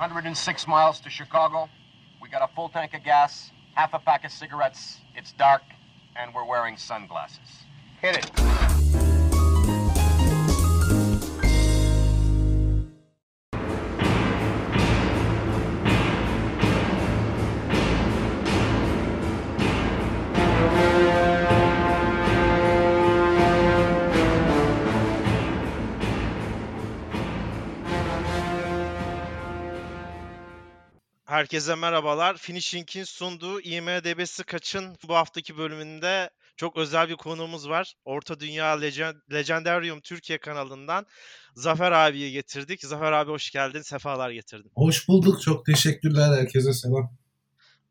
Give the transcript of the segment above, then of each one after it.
106 miles to Chicago. We got a full tank of gas, half a pack of cigarettes. It's dark, and we're wearing sunglasses. Hit it. Herkese merhabalar. Finishing'in sunduğu IMDb'si kaçın bu haftaki bölümünde çok özel bir konuğumuz var. Orta Dünya Legend Legendarium Türkiye kanalından Zafer abiyi getirdik. Zafer abi hoş geldin, sefalar getirdin. Hoş bulduk. Çok teşekkürler. Herkese selam.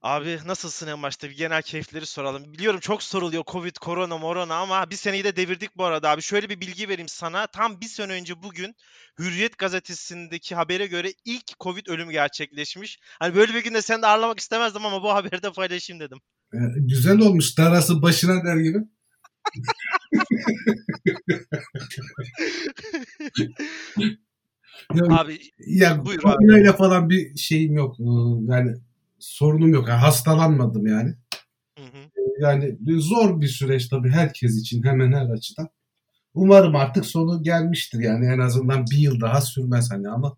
Abi nasılsın en başta? Bir genel keyifleri soralım. Biliyorum çok soruluyor Covid, korona, morona ama bir seneyi de devirdik bu arada abi. Şöyle bir bilgi vereyim sana. Tam bir sene önce bugün Hürriyet gazetesindeki habere göre ilk Covid ölümü gerçekleşmiş. Hani böyle bir günde seni de ağırlamak istemezdim ama bu haberi de paylaşayım dedim. Ee, güzel olmuş. Darası başına der gibi. ya, Abi ya buyur abi. falan bir şeyim yok. Ee, Yani sorunum yok. Yani hastalanmadım yani. Hı hı. Yani zor bir süreç tabii herkes için hemen her açıdan. Umarım artık sonu gelmiştir yani en azından bir yıl daha sürmez hani ama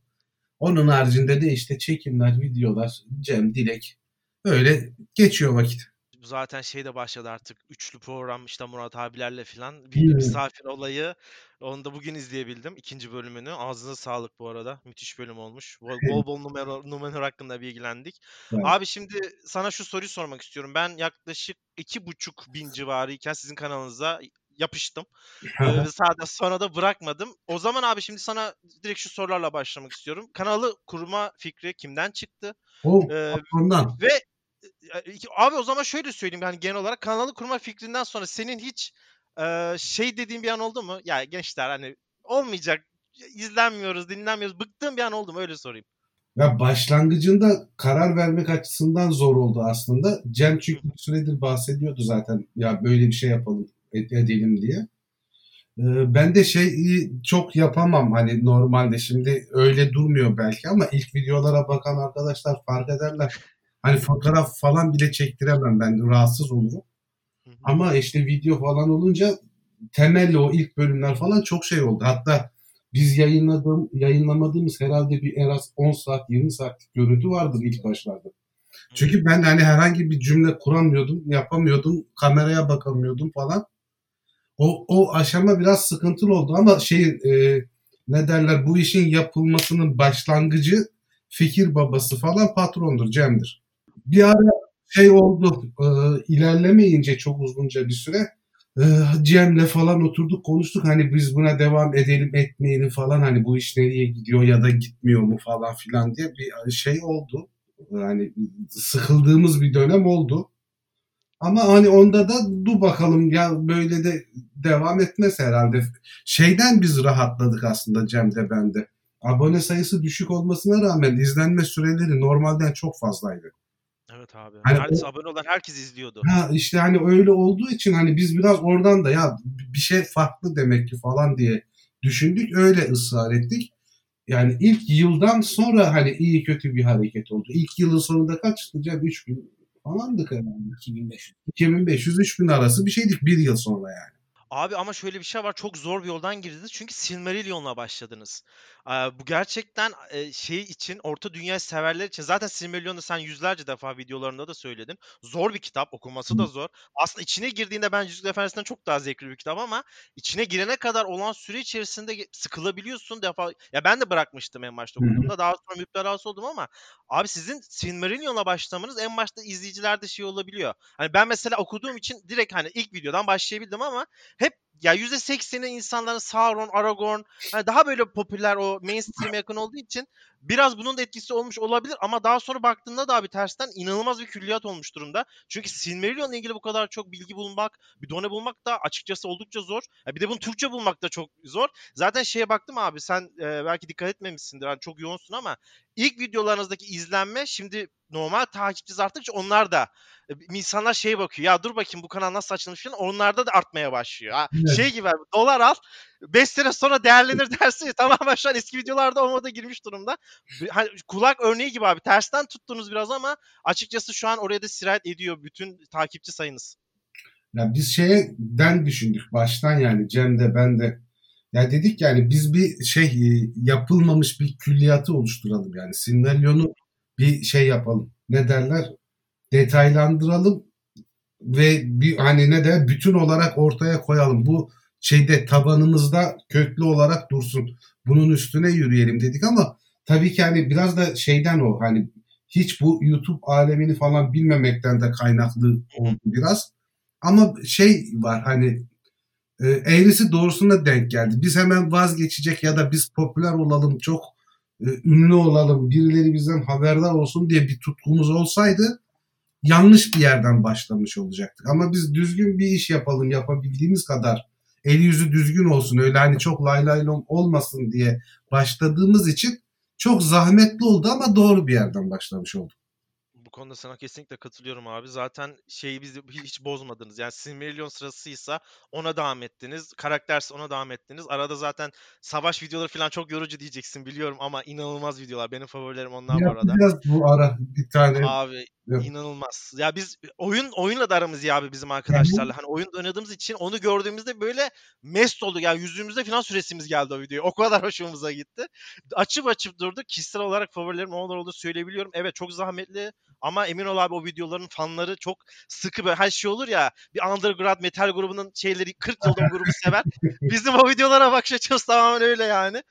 onun haricinde de işte çekimler, videolar, Cem, Dilek öyle geçiyor vakit. Zaten şey de başladı artık. Üçlü program işte Murat abilerle falan. Hmm. Bir misafir olayı. Onu da bugün izleyebildim. ikinci bölümünü. Ağzına sağlık bu arada. Müthiş bölüm olmuş. Bol bol, bol numara, numara hakkında bilgilendik. Evet. Abi şimdi sana şu soruyu sormak istiyorum. Ben yaklaşık iki buçuk bin civarıyken sizin kanalınıza yapıştım. Ee, sağda sonra da bırakmadım. O zaman abi şimdi sana direkt şu sorularla başlamak istiyorum. Kanalı kurma fikri kimden çıktı? o Ee, ondan. ve e, iki- abi o zaman şöyle söyleyeyim yani genel olarak kanalı kurma fikrinden sonra senin hiç şey dediğin bir an oldu mu? Ya gençler hani olmayacak izlenmiyoruz, dinlenmiyoruz. Bıktığın bir an oldu mu? Öyle sorayım. Ya başlangıcında karar vermek açısından zor oldu aslında. Cem çünkü bir süredir bahsediyordu zaten ya böyle bir şey yapalım ed- edelim diye. Ee, Ben de şeyi çok yapamam hani normalde şimdi öyle durmuyor belki ama ilk videolara bakan arkadaşlar fark ederler. Hani fotoğraf falan bile çektiremem ben rahatsız olurum. Ama işte video falan olunca temelli o ilk bölümler falan çok şey oldu. Hatta biz yayınladığım, yayınlamadığımız herhalde bir en az 10 saat 20 saatlik görüntü vardır ilk başlarda. Çünkü ben hani herhangi bir cümle kuramıyordum, yapamıyordum, kameraya bakamıyordum falan. O, o aşama biraz sıkıntılı oldu ama şey e, ne derler bu işin yapılmasının başlangıcı fikir babası falan patrondur Cem'dir. Bir ara şey oldu e, ilerlemeyince çok uzunca bir süre e, Cem'le falan oturduk konuştuk hani biz buna devam edelim etmeyelim falan hani bu iş nereye gidiyor ya da gitmiyor mu falan filan diye bir şey oldu. Yani sıkıldığımız bir dönem oldu. Ama hani onda da dur bakalım ya böyle de devam etmez herhalde. Şeyden biz rahatladık aslında Cem'de bende. Abone sayısı düşük olmasına rağmen izlenme süreleri normalden çok fazlaydı. Evet abi. Hani Neredeyse abone olan herkes izliyordu. Ha işte hani öyle olduğu için hani biz biraz oradan da ya bir şey farklı demek ki falan diye düşündük. Öyle ısrar ettik. Yani ilk yıldan sonra hani iyi kötü bir hareket oldu. İlk yılın sonunda kaçtı Cem? 3000 falandık herhalde. 2500. 2500-3000 arası bir şeydik bir yıl sonra yani. Abi ama şöyle bir şey var. Çok zor bir yoldan girdiniz. Çünkü Silmarillion'la başladınız. Bu gerçekten şey için, Orta Dünya severler için zaten Silmarillion'u sen yüzlerce defa videolarında da söyledin. Zor bir kitap, okuması da zor. Aslında içine girdiğinde ben Yüzük Efendisi'nden çok daha zevkli bir kitap ama içine girene kadar olan süre içerisinde sıkılabiliyorsun defa. Ya ben de bırakmıştım en başta okuduğumda. Daha sonra müptelası oldum ama abi sizin Silmarillion'la başlamanız en başta izleyicilerde şey olabiliyor. Hani ben mesela okuduğum için direkt hani ilk videodan başlayabildim ama hep ya %80'i insanların Sauron, Aragorn hani daha böyle popüler o mainstream'e yakın olduğu için biraz bunun da etkisi olmuş olabilir ama daha sonra baktığında da abi tersten inanılmaz bir külliyat olmuş durumda. Çünkü Silmarillion'la ilgili bu kadar çok bilgi bulmak, bir done bulmak da açıkçası oldukça zor. Ya bir de bunu Türkçe bulmak da çok zor. Zaten şeye baktım abi sen e, belki dikkat etmemişsindir. Yani çok yoğunsun ama ilk videolarınızdaki izlenme şimdi normal takipçiniz arttıkça onlar da e, insanlar şeye bakıyor. Ya dur bakayım bu kanal nasıl açılmış falan. Onlarda da artmaya başlıyor. Ha, Evet. Şey gibi abi, dolar al 5 sene sonra değerlenir dersi tamamen şu an eski videolarda o moda girmiş durumda. Hani kulak örneği gibi abi tersten tuttunuz biraz ama açıkçası şu an oraya da sirayet ediyor bütün takipçi sayınız. Ya biz şeyden düşündük baştan yani Cem de ben de ya dedik yani biz bir şey e, yapılmamış bir külliyatı oluşturalım yani Silmarillion'u bir şey yapalım. Ne derler? Detaylandıralım ve bir hani ne de bütün olarak ortaya koyalım. Bu şeyde tabanımızda köklü olarak dursun. Bunun üstüne yürüyelim dedik ama tabii ki hani biraz da şeyden o hani hiç bu YouTube alemini falan bilmemekten de kaynaklı oldu biraz. Ama şey var hani e, eğrisi doğrusuna denk geldi. Biz hemen vazgeçecek ya da biz popüler olalım, çok e, ünlü olalım, birileri bizden haberdar olsun diye bir tutkumuz olsaydı yanlış bir yerden başlamış olacaktık. Ama biz düzgün bir iş yapalım, yapabildiğimiz kadar eli yüzü düzgün olsun, öyle hani çok lay lay olmasın diye başladığımız için çok zahmetli oldu ama doğru bir yerden başlamış olduk bu konuda sana kesinlikle katılıyorum abi. Zaten şeyi bizi hiç bozmadınız. Yani Silmarillion sırasıysa ona devam ettiniz. Karakterse ona devam ettiniz. Arada zaten savaş videoları falan çok yorucu diyeceksin biliyorum ama inanılmaz videolar. Benim favorilerim onlar ya, bu arada. Biraz bu ara bir tane. Abi evet. inanılmaz. Ya biz oyun oyunla da aramız iyi abi bizim arkadaşlarla. Hani oyun oynadığımız için onu gördüğümüzde böyle mest olduk. Yani yüzümüzde falan süresimiz geldi o videoya. O kadar hoşumuza gitti. Açıp açıp durduk. Kişisel olarak favorilerim onlar olduğunu söyleyebiliyorum. Evet çok zahmetli ama emin ol abi o videoların fanları çok sıkı böyle her şey olur ya bir underground metal grubunun şeyleri 40 yıldan grubu sever. Bizim o videolara bakış açımız tamamen öyle yani.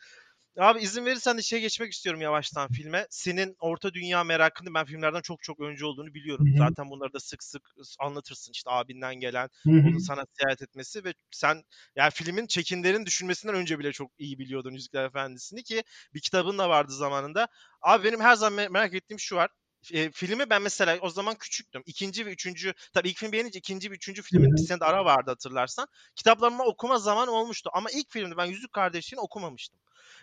Abi izin verirsen de şey geçmek istiyorum yavaştan filme. Senin orta dünya merakını ben filmlerden çok çok önce olduğunu biliyorum. Hı-hı. Zaten bunları da sık sık anlatırsın işte abinden gelen Hı-hı. onun sana seyahat etmesi ve sen yani filmin çekinlerin düşünmesinden önce bile çok iyi biliyordun Yüzükler Efendisi'ni ki bir kitabın da vardı zamanında. Abi benim her zaman merak ettiğim şu var e, filmi ben mesela o zaman küçüktüm. İkinci ve üçüncü, tabii ilk film beğenince ikinci ve üçüncü filmin bir sene ara vardı hatırlarsan. Kitaplarımı okuma zaman olmuştu. Ama ilk filmde ben Yüzük Kardeşliğini okumamıştım.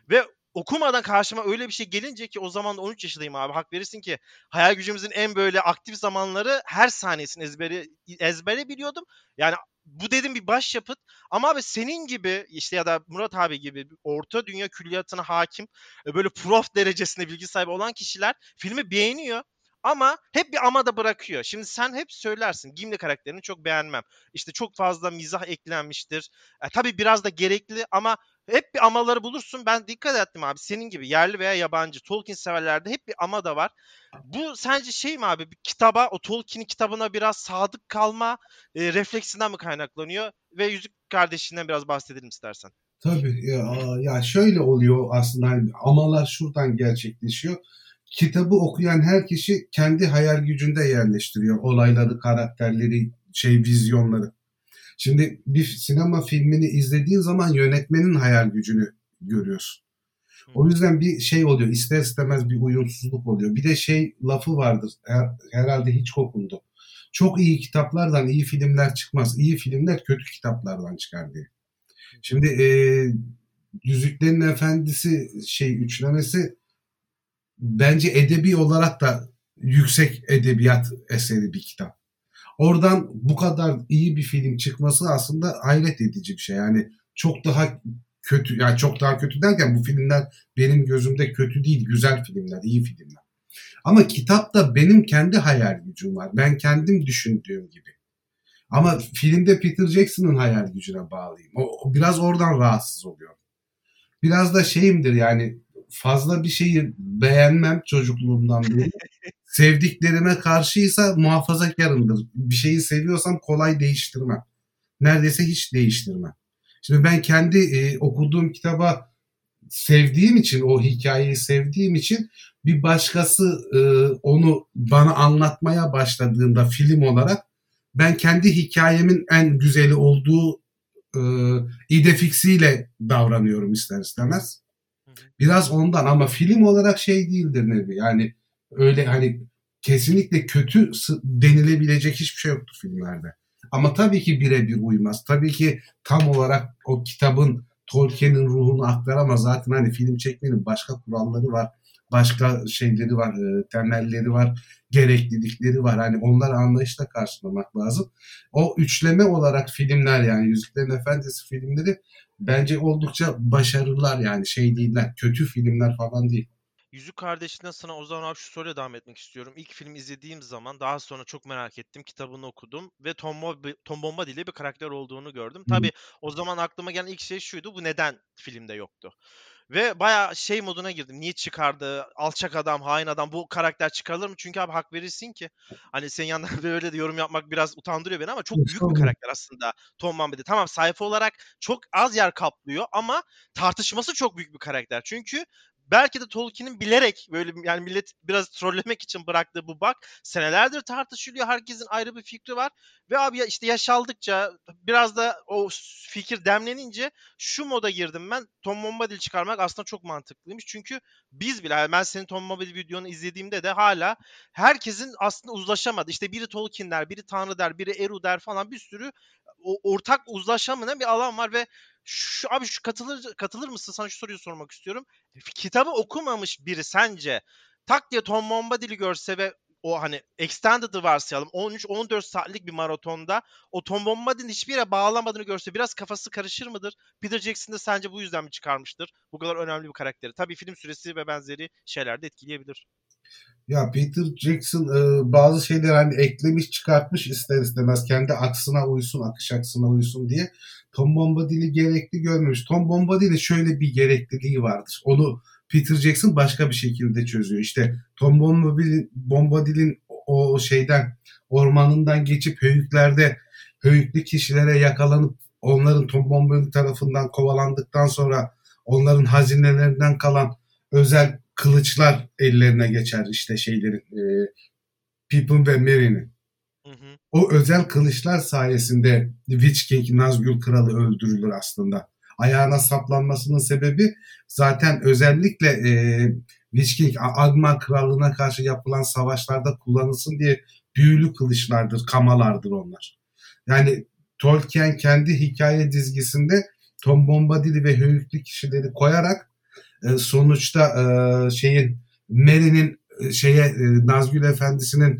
Ve okumadan karşıma öyle bir şey gelince ki o zaman da 13 yaşındayım abi. Hak verirsin ki hayal gücümüzün en böyle aktif zamanları her saniyesini ezbere ezbere biliyordum. Yani bu dedim bir başyapıt ama abi senin gibi işte ya da Murat abi gibi orta dünya külliyatına hakim e, böyle prof derecesinde bilgi sahibi olan kişiler filmi beğeniyor. Ama hep bir ama da bırakıyor. Şimdi sen hep söylersin. Gimli karakterini çok beğenmem. İşte çok fazla mizah eklenmiştir. E, tabii biraz da gerekli ama hep bir amaları bulursun. Ben dikkat ettim abi. Senin gibi yerli veya yabancı Tolkien severlerde hep bir ama da var. Bu sence şey mi abi? Bir kitaba, o Tolkien'in kitabına biraz sadık kalma e, refleksinden mi kaynaklanıyor? Ve Yüzük Kardeşi'nden biraz bahsedelim istersen. Tabii ya, ya şöyle oluyor aslında hani amalar şuradan gerçekleşiyor. Kitabı okuyan her kişi kendi hayal gücünde yerleştiriyor olayları, karakterleri, şey vizyonları. Şimdi bir sinema filmini izlediğin zaman yönetmenin hayal gücünü görüyorsun. O yüzden bir şey oluyor. ister istemez bir uyumsuzluk oluyor. Bir de şey lafı vardır. Her, herhalde hiç kokundu. Çok iyi kitaplardan iyi filmler çıkmaz. İyi filmler kötü kitaplardan çıkar diye. Şimdi e, Yüzüklerin Efendisi şey üçlemesi bence edebi olarak da yüksek edebiyat eseri bir kitap. Oradan bu kadar iyi bir film çıkması aslında hayret edici bir şey. Yani çok daha kötü yani çok daha kötü derken bu filmler benim gözümde kötü değil güzel filmler iyi filmler. Ama kitapta benim kendi hayal gücüm var. Ben kendim düşündüğüm gibi. Ama filmde Peter Jackson'ın hayal gücüne bağlıyım. O, biraz oradan rahatsız oluyor. Biraz da şeyimdir yani fazla bir şeyi beğenmem çocukluğumdan beri. Sevdiklerime karşıysa muhafazakarımdır. Bir şeyi seviyorsam kolay değiştirmem. Neredeyse hiç değiştirmem. Şimdi ben kendi e, okuduğum kitaba sevdiğim için, o hikayeyi sevdiğim için bir başkası e, onu bana anlatmaya başladığında film olarak ben kendi hikayemin en güzeli olduğu e, idefiksiyle davranıyorum ister istemez. Biraz ondan ama film olarak şey değildir nevi. Yani öyle hani kesinlikle kötü denilebilecek hiçbir şey yoktur filmlerde. Ama tabii ki birebir uymaz. Tabii ki tam olarak o kitabın Tolkien'in ruhunu aktaramaz. Zaten hani film çekmenin başka kuralları var. Başka şeyleri var, e, temelleri var, gereklilikleri var. Hani onları anlayışla karşılamak lazım. O üçleme olarak filmler yani Yüzüklerin Efendisi filmleri bence oldukça başarılılar yani şey değiller. Kötü filmler falan değil. Yüzük Kardeşi'nden sana o zaman abi şu soruyla devam etmek istiyorum. İlk film izlediğim zaman daha sonra çok merak ettim. Kitabını okudum ve Tom, Bob- Tom Bombadil bir karakter olduğunu gördüm. Hı. Tabii o zaman aklıma gelen ilk şey şuydu. Bu neden filmde yoktu? Ve bayağı şey moduna girdim. Niye çıkardı? Alçak adam, hain adam. Bu karakter çıkarılır mı? Çünkü abi hak verirsin ki. Hani senin yanında böyle de yorum yapmak biraz utandırıyor beni ama çok büyük bir karakter aslında Tom Bombadil. Tamam sayfa olarak çok az yer kaplıyor ama tartışması çok büyük bir karakter. Çünkü belki de Tolkien'in bilerek böyle yani millet biraz trollemek için bıraktığı bu bak senelerdir tartışılıyor. Herkesin ayrı bir fikri var. Ve abi ya işte yaş aldıkça biraz da o fikir demlenince şu moda girdim ben. Tom Bombadil çıkarmak aslında çok mantıklıymış. Çünkü biz bile yani ben senin Tom Bombadil videonu izlediğimde de hala herkesin aslında uzlaşamadı. İşte biri Tolkien der, biri Tanrı der, biri Eru der falan bir sürü o- ortak uzlaşamayan bir alan var ve şu abi şu katılır katılır mısın? Sana şu soruyu sormak istiyorum. Kitabı okumamış biri sence tak diye Tom Bombadil'i görse ve o hani extended'ı varsayalım 13-14 saatlik bir maratonda o Tom Bombadil'in hiçbir yere bağlamadığını görse biraz kafası karışır mıdır? Peter Jackson da sence bu yüzden mi çıkarmıştır? Bu kadar önemli bir karakteri. Tabii film süresi ve benzeri şeyler de etkileyebilir. Ya Peter Jackson e, bazı şeyler hani eklemiş çıkartmış ister istemez kendi aksına uysun, akış aksına uysun diye. Tom Bombadil'i gerekli görmemiş. Tom Bombadil'in şöyle bir gerekliliği vardır. Onu Peter Jackson başka bir şekilde çözüyor. İşte Tom Bombadil'in, o o şeyden ormanından geçip höyüklerde höyüklü kişilere yakalanıp onların Tom Bombadil tarafından kovalandıktan sonra onların hazinelerinden kalan özel kılıçlar ellerine geçer işte şeylerin e, Pippin ve Merry'nin. O özel kılıçlar sayesinde Witch King Nazgul Kralı öldürülür aslında. Ayağına saplanmasının sebebi zaten özellikle e, Witch King Agman Krallığına karşı yapılan savaşlarda kullanılsın diye büyülü kılıçlardır, kamalardır onlar. Yani Tolkien kendi hikaye dizgisinde Tom Bombadil'i ve höyüklü kişileri koyarak e, sonuçta e, şeyin Merry'nin e, şeye Nazgül Efendisi'nin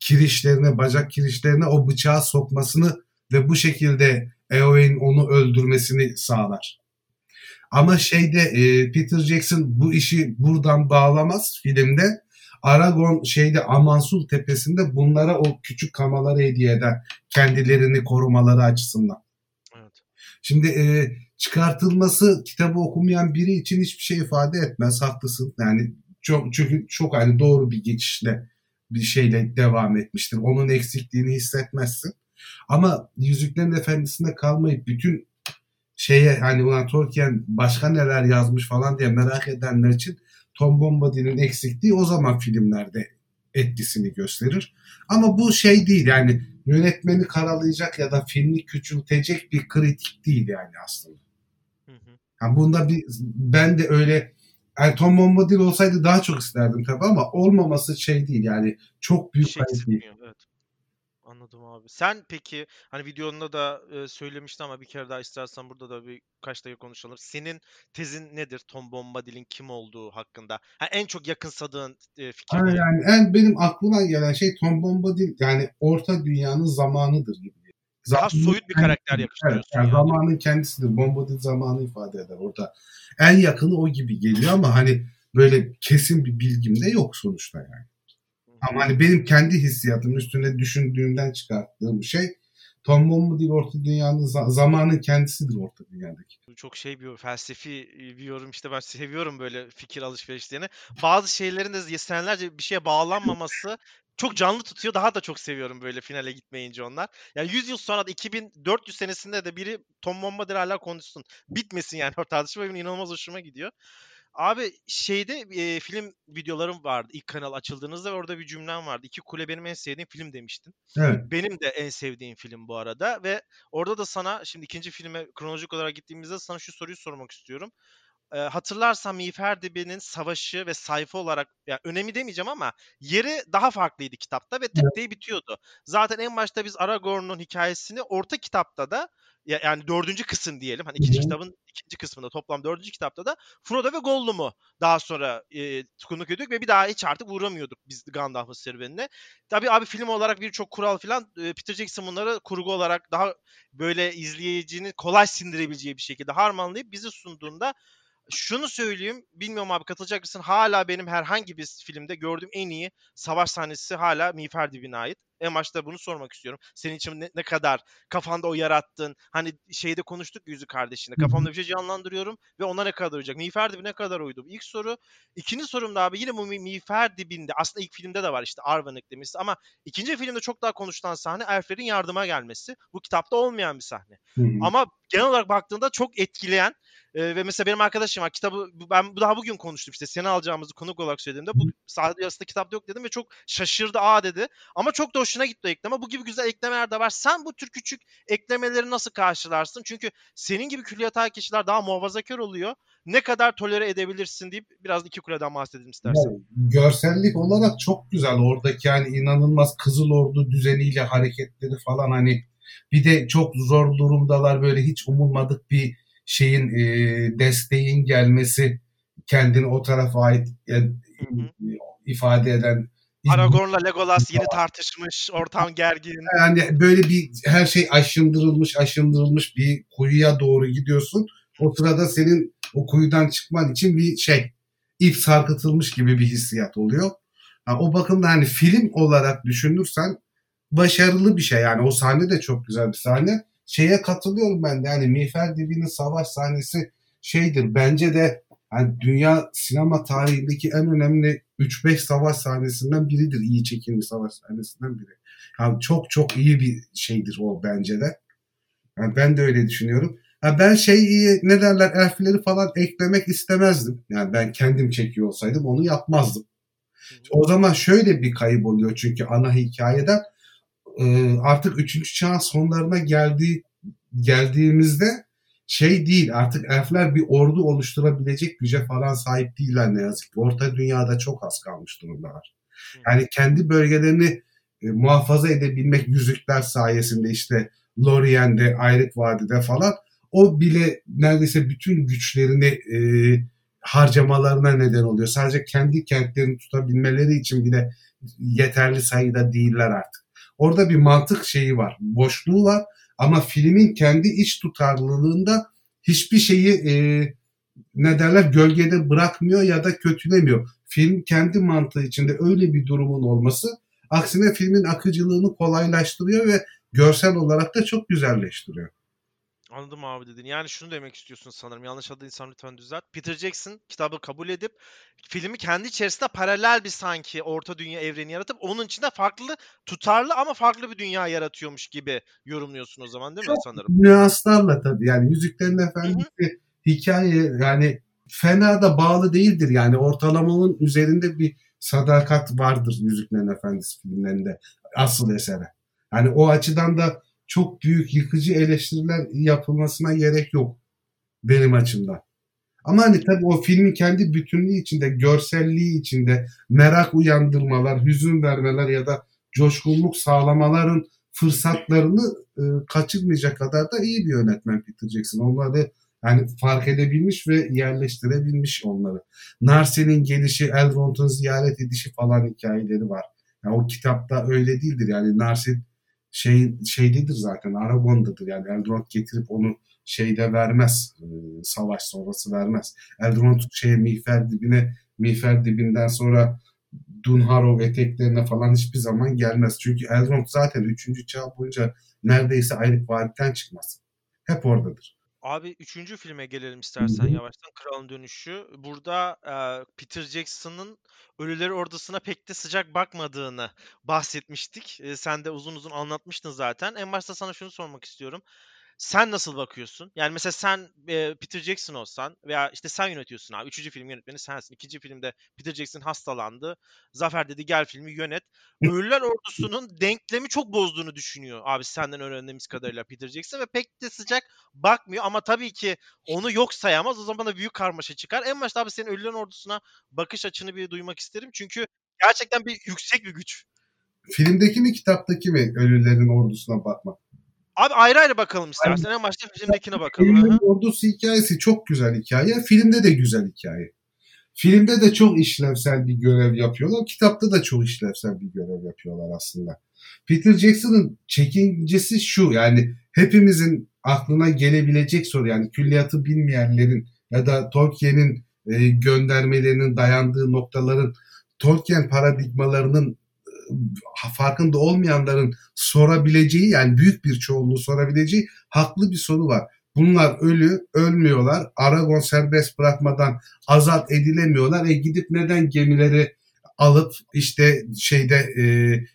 kirişlerine, bacak kirişlerine o bıçağı sokmasını ve bu şekilde Eowyn onu öldürmesini sağlar. Ama şeyde Peter Jackson bu işi buradan bağlamaz filmde. Aragorn şeyde Amansul tepesinde bunlara o küçük kamaları hediye eder. Kendilerini korumaları açısından. Şimdi e, çıkartılması kitabı okumayan biri için hiçbir şey ifade etmez. Haklısın. Yani çok çünkü çok hani doğru bir geçişle bir şeyle devam etmiştir. Onun eksikliğini hissetmezsin. Ama Yüzüklerin Efendisi'nde kalmayıp bütün şeye hani ulan Tolkien başka neler yazmış falan diye merak edenler için Tom Bombadil'in eksikliği o zaman filmlerde etkisini gösterir. Ama bu şey değil yani yönetmeni karalayacak ya da filmi küçültecek bir kritik değil yani aslında. Hı hı. Yani bunda bir ben de öyle yani Tom Bombadil olsaydı daha çok isterdim tabii ama olmaması şey değil yani çok Bir büyük şey kayıp değil. Evet. Anladım abi. Sen peki hani videonda da e, söylemiştin ama bir kere daha istersen burada da bir kaç dakika konuşalım. Senin tezin nedir Tom Bombadil'in kim olduğu hakkında? Ha, en çok yakınsadığın e, fikir Ha, yani en benim aklıma gelen şey Tom Bombadil yani orta dünyanın zamanıdır gibi. Daha Zamanın soyut bir karakter yakıştırıyorsun Evet, yani yani. zamanın kendisidir. Bombadil zamanı ifade eder orada. En yakını o gibi geliyor ama hani böyle kesin bir bilgim de yok sonuçta yani. Ama hani benim kendi hissiyatım üstüne düşündüğümden çıkarttığım şey Tom Bombadil orta dünyanın za- zamanın kendisidir orta dünyadaki. Çok şey bir felsefi bir yorum işte ben seviyorum böyle fikir alışverişlerini. Bazı şeylerin de senelerce bir şeye bağlanmaması çok canlı tutuyor. Daha da çok seviyorum böyle finale gitmeyince onlar. Yani 100 yıl sonra da 2400 senesinde de biri Tom Bombadil hala konuşsun. Bitmesin yani o tartışma benim inanılmaz hoşuma gidiyor. Abi şeyde e, film videolarım vardı ilk kanal açıldığınızda orada bir cümlem vardı. İki Kule benim en sevdiğim film demiştin. Evet. Benim de en sevdiğim film bu arada ve orada da sana şimdi ikinci filme kronolojik olarak gittiğimizde sana şu soruyu sormak istiyorum. Ee, hatırlarsan Miğfer Dibi'nin savaşı ve sayfa olarak yani önemi demeyeceğim ama yeri daha farklıydı kitapta ve tık diye bitiyordu. Zaten en başta biz Aragorn'un hikayesini orta kitapta da yani dördüncü kısım diyelim. Hani ikinci kitabın ikinci kısmında toplam dördüncü kitapta da Frodo ve Gollum'u daha sonra e, konuk ediyorduk ve bir daha hiç artık uğramıyorduk biz Gandalf'ın serüvenine. Tabii abi film olarak birçok kural falan e, Peter Jackson bunları kurgu olarak daha böyle izleyicinin kolay sindirebileceği bir şekilde harmanlayıp bizi sunduğunda şunu söyleyeyim. Bilmiyorum abi katılacak mısın? Hala benim herhangi bir filmde gördüğüm en iyi savaş sahnesi hala Miğfer Dibi'ne ait. En başta bunu sormak istiyorum. Senin için ne, ne kadar kafanda o yarattın? Hani şeyde konuştuk ya Yüzük Kardeşi'nde. Kafamda bir şey canlandırıyorum ve ona ne kadar uyacak? Miğfer Dibi ne kadar uydu? İlk soru. İkinci sorum da abi yine bu Mi- Miğfer Dibi'nde aslında ilk filmde de var işte Arwen eklemesi ama ikinci filmde çok daha konuşulan sahne elflerin yardıma gelmesi. Bu kitapta olmayan bir sahne. Ama genel olarak baktığında çok etkileyen e, ve mesela benim arkadaşım var kitabı ben daha bugün konuştum işte seni alacağımızı konuk olarak söylediğimde bu sahne yarısında kitapta yok dedim ve çok şaşırdı aa dedi. Ama çok da hoşuna gitti o ekleme. Bu gibi güzel eklemeler de var. Sen bu tür küçük eklemeleri nasıl karşılarsın? Çünkü senin gibi külliyata kişiler daha muhafazakar oluyor. Ne kadar tolere edebilirsin deyip biraz iki kuleden bahsedelim istersen. Yani görsellik olarak çok güzel. Oradaki yani inanılmaz Kızıl Ordu düzeniyle hareketleri falan hani bir de çok zor durumdalar böyle hiç umulmadık bir şeyin e, desteğin gelmesi kendini o tarafa ait e, ifade eden Aragorn'la Legolas yeni tartışmış, ortam gergin. yani böyle bir her şey aşındırılmış aşındırılmış bir kuyuya doğru gidiyorsun. O sırada senin o kuyudan çıkman için bir şey ip sarkıtılmış gibi bir hissiyat oluyor. Ha, o bakımda hani film olarak düşünürsen başarılı bir şey yani o sahne de çok güzel bir sahne. Şeye katılıyorum ben de yani Miğfer Dibi'nin savaş sahnesi şeydir bence de yani dünya sinema tarihindeki en önemli 3-5 savaş sahnesinden biridir. iyi çekilmiş savaş sahnesinden biri. Yani çok çok iyi bir şeydir o bence de. Yani ben de öyle düşünüyorum. Ha ben şey iyi ne derler elfleri falan eklemek istemezdim. Yani ben kendim çekiyor olsaydım onu yapmazdım. O zaman şöyle bir kayıp oluyor çünkü ana hikayeden e, artık 3. çağın sonlarına geldiği geldiğimizde şey değil artık elfler bir ordu oluşturabilecek güce falan sahip değiller ne yazık ki. Orta dünyada çok az kalmış durumdalar. Yani kendi bölgelerini e, muhafaza edebilmek yüzükler sayesinde işte Lorien'de, Ayrık Vadi'de falan o bile neredeyse bütün güçlerini e, harcamalarına neden oluyor. Sadece kendi kentlerini tutabilmeleri için bile yeterli sayıda değiller artık. Orada bir mantık şeyi var, boşluğu var ama filmin kendi iç tutarlılığında hiçbir şeyi e, ne derler gölgede bırakmıyor ya da kötülemiyor. Film kendi mantığı içinde öyle bir durumun olması aksine filmin akıcılığını kolaylaştırıyor ve görsel olarak da çok güzelleştiriyor. Anladım abi dedin. Yani şunu demek istiyorsun sanırım. Yanlış anladıysam lütfen düzelt. Peter Jackson kitabı kabul edip filmi kendi içerisinde paralel bir sanki orta dünya evreni yaratıp onun içinde farklı tutarlı ama farklı bir dünya yaratıyormuş gibi yorumluyorsun o zaman değil mi Çok sanırım? Nüanslarla tabii yani Yüzüklerin Efendisi hikaye yani fena da bağlı değildir yani ortalamanın üzerinde bir sadakat vardır Yüzüklerin Efendisi filmlerinde asıl esere. Yani o açıdan da çok büyük yıkıcı eleştiriler yapılmasına gerek yok benim açımdan. Ama hani tabii o filmin kendi bütünlüğü içinde, görselliği içinde merak uyandırmalar, hüzün vermeler ya da coşkunluk sağlamaların fırsatlarını e, kaçırmayacak kadar da iyi bir yönetmen Peter Jackson. Onları yani fark edebilmiş ve yerleştirebilmiş onları. Narsen'in gelişi, Elrond'un ziyaret edişi falan hikayeleri var. Yani o kitapta öyle değildir. Yani Narsen şey şeydedir zaten Aragon'dadır. Yani Elrond getirip onu şeyde vermez. e, savaş sonrası vermez. Elrond şeye Miğfer dibine Miğfer dibinden sonra Dunharrow eteklerine falan hiçbir zaman gelmez. Çünkü Elrond zaten 3. çağ boyunca neredeyse ayrık vadiden çıkmaz. Hep oradadır. Abi üçüncü filme gelelim istersen yavaştan. Kralın Dönüşü. Burada e, Peter Jackson'ın Ölüler Ordusuna pek de sıcak bakmadığını bahsetmiştik. E, sen de uzun uzun anlatmıştın zaten. En başta sana şunu sormak istiyorum. Sen nasıl bakıyorsun? Yani mesela sen e, Peter Jackson olsan veya işte sen yönetiyorsun abi. Üçüncü film yönetmeni sensin. İkinci filmde Peter Jackson hastalandı. Zafer dedi gel filmi yönet. Ölüler Ordusu'nun denklemi çok bozduğunu düşünüyor abi senden öğrendiğimiz kadarıyla Peter Jackson ve pek de sıcak bakmıyor ama tabii ki onu yok sayamaz. O zaman da büyük karmaşa çıkar. En başta abi senin Ölüler Ordusu'na bakış açını bir duymak isterim. Çünkü gerçekten bir yüksek bir güç. Filmdeki mi kitaptaki mi ölülerin ordusuna bakmak? Abi ayrı ayrı bakalım istersen. En başta filmdekine bakalım. Filmin ordusu hikayesi çok güzel hikaye. Filmde de güzel hikaye. Filmde de çok işlevsel bir görev yapıyorlar. Kitapta da çok işlevsel bir görev yapıyorlar aslında. Peter Jackson'ın çekincesi şu yani hepimizin aklına gelebilecek soru yani külliyatı bilmeyenlerin ya da Tolkien'in e, göndermelerinin dayandığı noktaların Tolkien paradigmalarının farkında olmayanların sorabileceği yani büyük bir çoğunluğu sorabileceği haklı bir soru var. Bunlar ölü, ölmüyorlar. Aragon serbest bırakmadan azat edilemiyorlar. E gidip neden gemileri alıp işte şeyde e,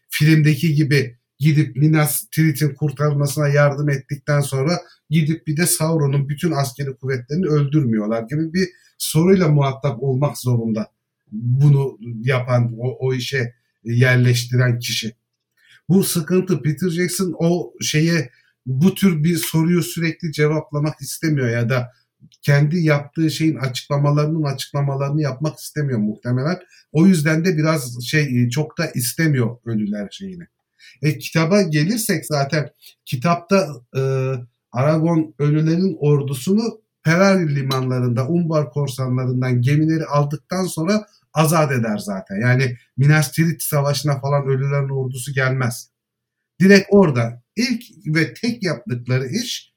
filmdeki gibi gidip Minas Tirith'in kurtarılmasına yardım ettikten sonra gidip bir de Sauron'un bütün askeri kuvvetlerini öldürmüyorlar gibi bir soruyla muhatap olmak zorunda. Bunu yapan, o, o işe yerleştiren kişi. Bu sıkıntı Peter Jackson o şeye bu tür bir soruyu sürekli cevaplamak istemiyor ya da kendi yaptığı şeyin açıklamalarının açıklamalarını yapmak istemiyor muhtemelen. O yüzden de biraz şey çok da istemiyor ölüler şeyini. E, kitaba gelirsek zaten kitapta e, Aragon ölülerin ordusunu Perari limanlarında Umbar korsanlarından gemileri aldıktan sonra azat eder zaten. Yani Minas Tirith savaşına falan ölülerin ordusu gelmez. Direkt orada ilk ve tek yaptıkları iş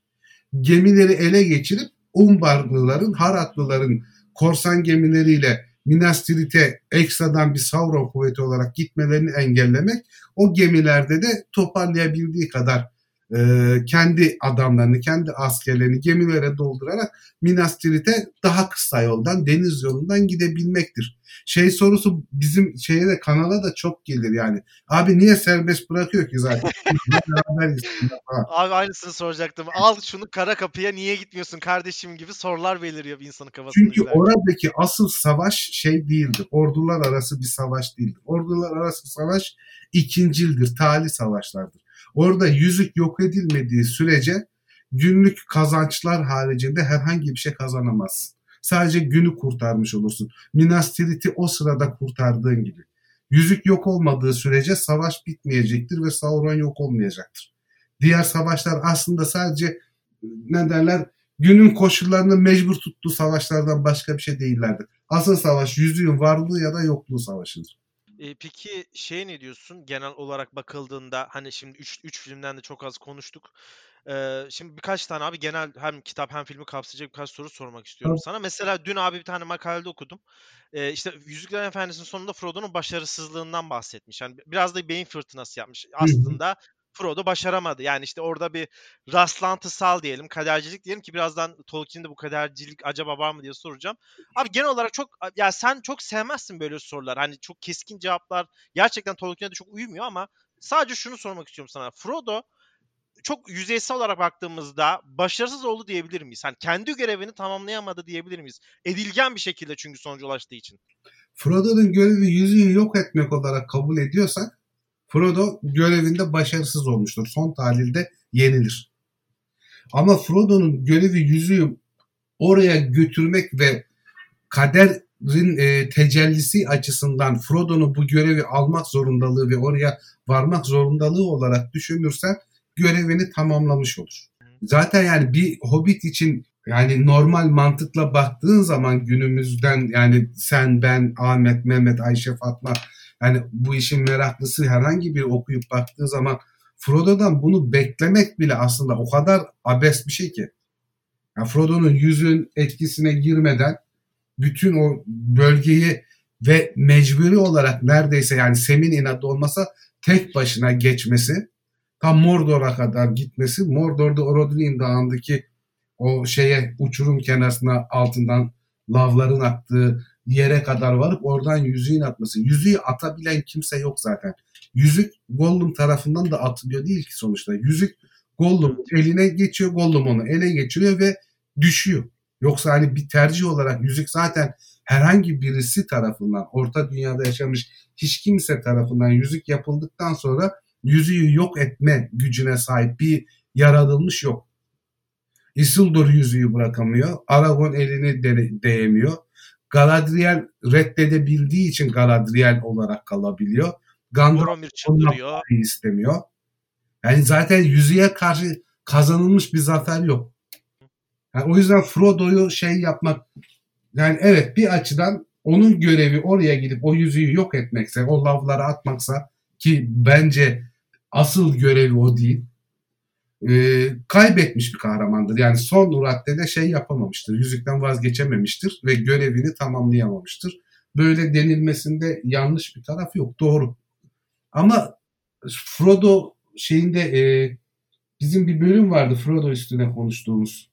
gemileri ele geçirip Umbarlıların, Haratlıların korsan gemileriyle Minas Tirith'e ekstradan bir Sauron kuvveti olarak gitmelerini engellemek. O gemilerde de toparlayabildiği kadar e, kendi adamlarını, kendi askerlerini gemilere doldurarak Minas Tirith'e daha kısa yoldan, deniz yolundan gidebilmektir. Şey sorusu bizim şeye de kanala da çok gelir yani. Abi niye serbest bırakıyor ki zaten? Abi aynısını soracaktım. Al şunu kara kapıya niye gitmiyorsun kardeşim gibi sorular beliriyor bir insanın kafasında. Çünkü izlerken. oradaki asıl savaş şey değildir. Ordular arası bir savaş değildir. Ordular arası savaş ikincildir. Tali savaşlardır. Orada yüzük yok edilmediği sürece günlük kazançlar haricinde herhangi bir şey kazanamazsın. Sadece günü kurtarmış olursun. Minas Tirith'i o sırada kurtardığın gibi. Yüzük yok olmadığı sürece savaş bitmeyecektir ve Sauron yok olmayacaktır. Diğer savaşlar aslında sadece ne derler günün koşullarını mecbur tuttuğu savaşlardan başka bir şey değillerdir. Asıl savaş yüzüğün varlığı ya da yokluğu savaşıdır. E, peki şey ne diyorsun genel olarak bakıldığında hani şimdi 3 3 filmden de çok az konuştuk. Ee, şimdi birkaç tane abi genel hem kitap hem filmi kapsayacak birkaç soru sormak istiyorum sana. Mesela dün abi bir tane makalede okudum. Ee, işte Yüzüklerin Efendisi'nin sonunda Frodo'nun başarısızlığından bahsetmiş. Yani biraz da beyin fırtınası yapmış. Aslında Frodo başaramadı. Yani işte orada bir rastlantısal diyelim, kadercilik diyelim ki birazdan Tolkien'de bu kadercilik acaba var mı diye soracağım. Abi genel olarak çok ya sen çok sevmezsin böyle sorular. Hani çok keskin cevaplar gerçekten Tolkien'e de çok uymuyor ama sadece şunu sormak istiyorum sana. Frodo çok yüzeysel olarak baktığımızda başarısız oldu diyebilir miyiz? Hani kendi görevini tamamlayamadı diyebilir miyiz? Edilgen bir şekilde çünkü sonuca ulaştığı için. Frodo'nun görevi yüzüğü yok etmek olarak kabul ediyorsak Frodo görevinde başarısız olmuştur. Son tahlilde yenilir. Ama Frodo'nun görevi yüzüğü oraya götürmek ve kaderin e, tecellisi açısından Frodo'nun bu görevi almak zorundalığı ve oraya varmak zorundalığı olarak düşünürsen görevini tamamlamış olur. Zaten yani bir hobbit için yani normal mantıkla baktığın zaman günümüzden yani sen, ben, Ahmet, Mehmet, Ayşe, Fatma yani bu işin meraklısı herhangi bir okuyup baktığı zaman Frodo'dan bunu beklemek bile aslında o kadar abes bir şey ki. Yani Frodo'nun yüzün etkisine girmeden bütün o bölgeyi ve mecburi olarak neredeyse yani Sem'in inadı olmasa tek başına geçmesi tam Mordor'a kadar gitmesi Mordor'da Orodruin Dağı'ndaki o şeye uçurum kenarına altından lavların aktığı yere kadar varıp oradan yüzüğün atması. Yüzüğü atabilen kimse yok zaten. Yüzük Gollum tarafından da atılıyor değil ki sonuçta. Yüzük Gollum eline geçiyor, Gollum onu ele geçiriyor ve düşüyor. Yoksa hani bir tercih olarak yüzük zaten herhangi birisi tarafından, orta dünyada yaşamış hiç kimse tarafından yüzük yapıldıktan sonra yüzüğü yok etme gücüne sahip bir yaratılmış yok. Isildur yüzüğü bırakamıyor. Aragon elini de- değemiyor. Galadriel reddedebildiği için Galadriel olarak kalabiliyor. Gandalf çıldırıyor. istemiyor. Yani zaten yüzüğe karşı kazanılmış bir zafer yok. Yani o yüzden Frodo'yu şey yapmak yani evet bir açıdan onun görevi oraya gidip o yüzüğü yok etmekse, o lavlara atmaksa ki bence asıl görevi o değil. E, kaybetmiş bir kahramandır. Yani son raddede şey yapamamıştır. Yüzükten vazgeçememiştir ve görevini tamamlayamamıştır. Böyle denilmesinde yanlış bir taraf yok. Doğru. Ama Frodo şeyinde e, bizim bir bölüm vardı Frodo üstüne konuştuğumuz.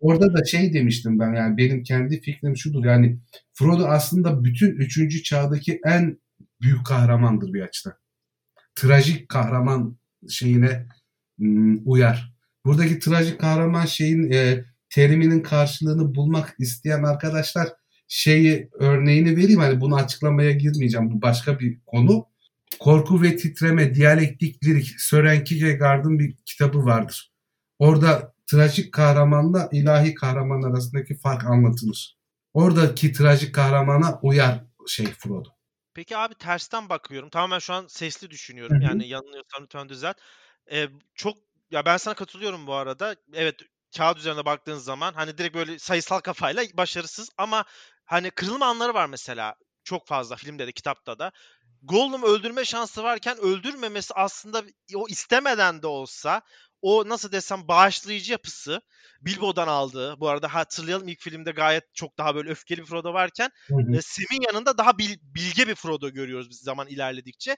Orada da şey demiştim ben yani benim kendi fikrim şudur yani Frodo aslında bütün üçüncü çağdaki en büyük kahramandır bir açıdan. Trajik kahraman şeyine uyar. Buradaki trajik kahraman şeyin e, teriminin karşılığını bulmak isteyen arkadaşlar şeyi örneğini vereyim hani bunu açıklamaya girmeyeceğim bu başka bir konu. Korku ve Titreme Diyalektik Lirik Sören Kierkegaard'ın bir kitabı vardır. Orada trajik kahramanla ilahi kahraman arasındaki fark anlatılır. Oradaki trajik kahramana uyar şey Frodo. Peki abi tersten bakıyorum. Tamamen şu an sesli düşünüyorum. Hı hı. Yani yanılıyorsam lütfen düzelt. Ee, çok ya ben sana katılıyorum bu arada. Evet kağıt üzerine baktığın zaman hani direkt böyle sayısal kafayla başarısız ama hani kırılma anları var mesela. Çok fazla filmde de kitapta da. Gollum öldürme şansı varken öldürmemesi aslında o istemeden de olsa o nasıl desem bağışlayıcı yapısı Bilbo'dan aldığı bu arada hatırlayalım ilk filmde gayet çok daha böyle öfkeli bir Frodo varken e, Sam'in yanında daha bil- bilge bir Frodo görüyoruz biz zaman ilerledikçe.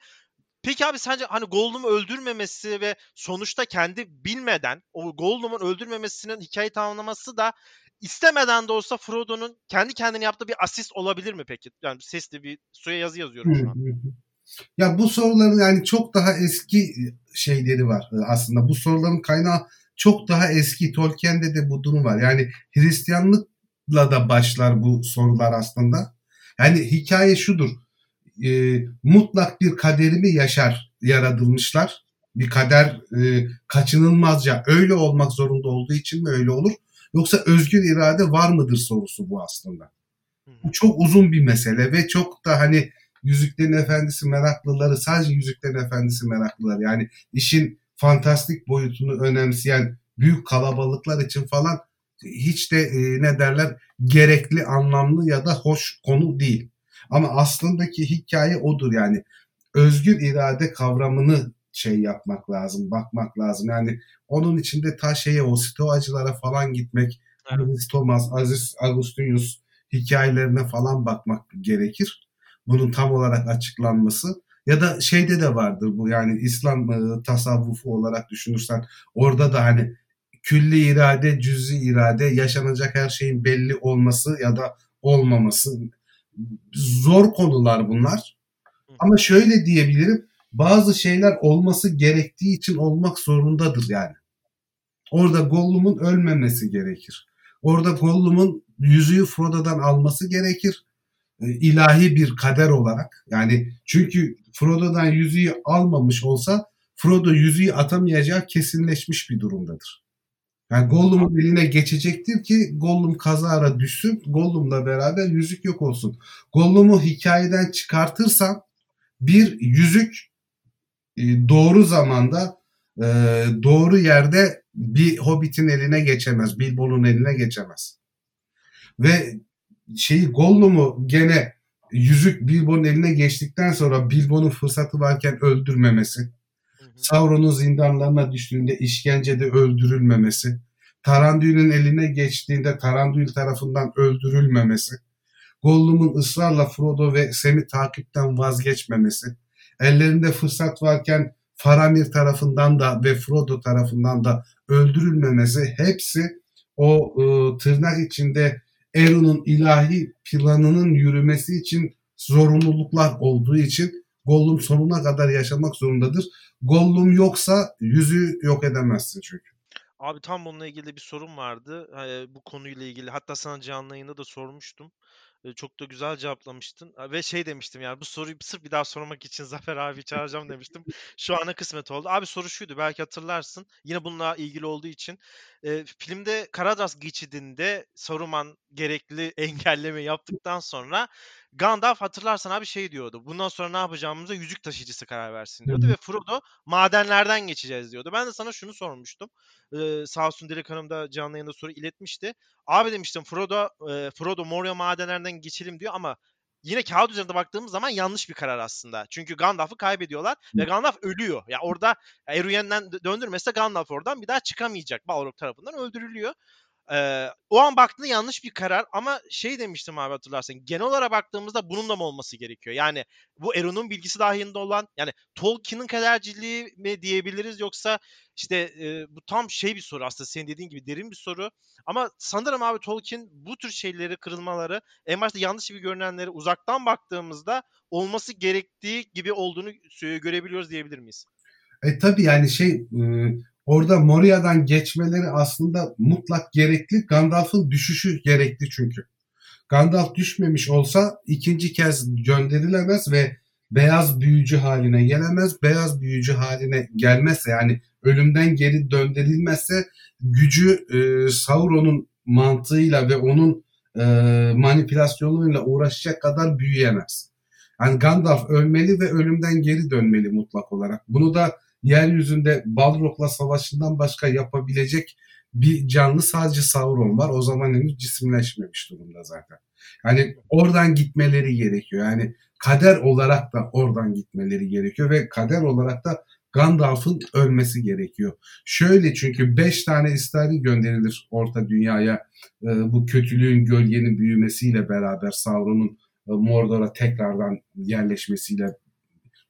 Peki abi sence hani Gollum'u öldürmemesi ve sonuçta kendi bilmeden o Gollum'un öldürmemesinin hikayeyi tamamlaması da istemeden de olsa Frodo'nun kendi kendine yaptığı bir asist olabilir mi peki? Yani sesli bir suya yazı yazıyorum şu an. Ya bu soruların yani çok daha eski şeyleri var e, aslında. Bu soruların kaynağı çok daha eski. Tolkien'de de bu durum var. Yani Hristiyanlıkla da başlar bu sorular aslında. Yani hikaye şudur. E, mutlak bir kaderimi yaşar yaratılmışlar. Bir kader e, kaçınılmazca öyle olmak zorunda olduğu için mi öyle olur? Yoksa özgür irade var mıdır sorusu bu aslında. Bu çok uzun bir mesele ve çok da hani Yüzüklerin Efendisi meraklıları sadece Yüzüklerin Efendisi meraklıları yani işin fantastik boyutunu önemseyen büyük kalabalıklar için falan hiç de e, ne derler gerekli, anlamlı ya da hoş konu değil. Ama aslındaki hikaye odur yani özgür irade kavramını şey yapmak lazım, bakmak lazım. Yani onun içinde ta şeye o stoacılara falan gitmek, Evet. Aziz Thomas, Aziz Agustinus hikayelerine falan bakmak gerekir. Bunun tam olarak açıklanması ya da şeyde de vardır bu yani İslam e, tasavvufu olarak düşünürsen orada da hani külli irade, cüzi irade, yaşanacak her şeyin belli olması ya da olmaması zor konular bunlar. Ama şöyle diyebilirim bazı şeyler olması gerektiği için olmak zorundadır yani. Orada Gollum'un ölmemesi gerekir. Orada Gollum'un yüzüğü Frodo'dan alması gerekir. E, ilahi bir kader olarak. Yani çünkü Frodo'dan yüzüğü almamış olsa Frodo yüzüğü atamayacağı kesinleşmiş bir durumdadır. Yani Gollum'un eline geçecektir ki Gollum kazara düşsün. Gollum'la beraber yüzük yok olsun. Gollum'u hikayeden çıkartırsan bir yüzük e, doğru zamanda e, doğru yerde bir Hobbit'in eline geçemez. Bilbo'nun eline geçemez. Ve şeyi Gollum'u gene yüzük Bilbo'nun eline geçtikten sonra Bilbo'nun fırsatı varken öldürmemesi. Sauron'un zindanlarına düştüğünde işkencede öldürülmemesi. Taranduil'in eline geçtiğinde Taranduil tarafından öldürülmemesi. Gollum'un ısrarla Frodo ve Sam'i takipten vazgeçmemesi. Ellerinde fırsat varken Faramir tarafından da ve Frodo tarafından da öldürülmemesi hepsi o e, tırnak içinde Eru'nun ilahi planının yürümesi için zorunluluklar olduğu için Gollum sonuna kadar yaşamak zorundadır. Gollum yoksa yüzü yok edemezsin çünkü. Abi tam bununla ilgili bir sorum vardı. Eee, bu konuyla ilgili. Hatta sana canlı yayında da sormuştum. Eee, çok da güzel cevaplamıştın. Ve şey demiştim yani bu soruyu sırf bir daha sormak için Zafer abi çağıracağım demiştim. Şu ana kısmet oldu. Abi soru şuydu belki hatırlarsın. Yine bununla ilgili olduğu için. Eee, filmde Karadas geçidinde Saruman gerekli engelleme yaptıktan sonra Gandalf hatırlarsan abi şey diyordu. Bundan sonra ne yapacağımıza yüzük taşıyıcısı karar versin diyordu. Hı. Ve Frodo madenlerden geçeceğiz diyordu. Ben de sana şunu sormuştum. Ee, sağ olsun Dilek Hanım da canlı yayında soru iletmişti. Abi demiştim Frodo, e, Frodo Moria madenlerinden geçelim diyor ama yine kağıt üzerinde baktığımız zaman yanlış bir karar aslında. Çünkü Gandalf'ı kaybediyorlar ve Gandalf ölüyor. Ya orada Eruyen'den dö- döndürmese Gandalf oradan bir daha çıkamayacak. Balrog tarafından öldürülüyor. Ee, o an baktığında yanlış bir karar ama şey demiştim abi hatırlarsan genel olarak baktığımızda bunun da mı olması gerekiyor? Yani bu Eron'un bilgisi dahilinde olan yani Tolkien'in kaderciliği mi diyebiliriz yoksa işte e, bu tam şey bir soru aslında senin dediğin gibi derin bir soru ama sanırım abi Tolkien bu tür şeyleri kırılmaları en başta yanlış gibi görünenleri uzaktan baktığımızda olması gerektiği gibi olduğunu görebiliyoruz diyebilir miyiz? E tabii yani şey orada Moria'dan geçmeleri aslında mutlak gerekli. Gandalf'ın düşüşü gerekli çünkü. Gandalf düşmemiş olsa ikinci kez gönderilemez ve beyaz büyücü haline gelemez. Beyaz büyücü haline gelmezse yani ölümden geri döndürülmezse gücü e, Sauron'un mantığıyla ve onun e, manipülasyonuyla uğraşacak kadar büyüyemez. Yani Gandalf ölmeli ve ölümden geri dönmeli mutlak olarak. Bunu da yeryüzünde Balrog'la savaşından başka yapabilecek bir canlı sadece Sauron var. O zaman henüz cisimleşmemiş durumda zaten. Yani oradan gitmeleri gerekiyor. Yani kader olarak da oradan gitmeleri gerekiyor ve kader olarak da Gandalf'ın ölmesi gerekiyor. Şöyle çünkü 5 tane istari gönderilir Orta Dünya'ya e, bu kötülüğün gölgenin büyümesiyle beraber Sauron'un e, Mordor'a tekrardan yerleşmesiyle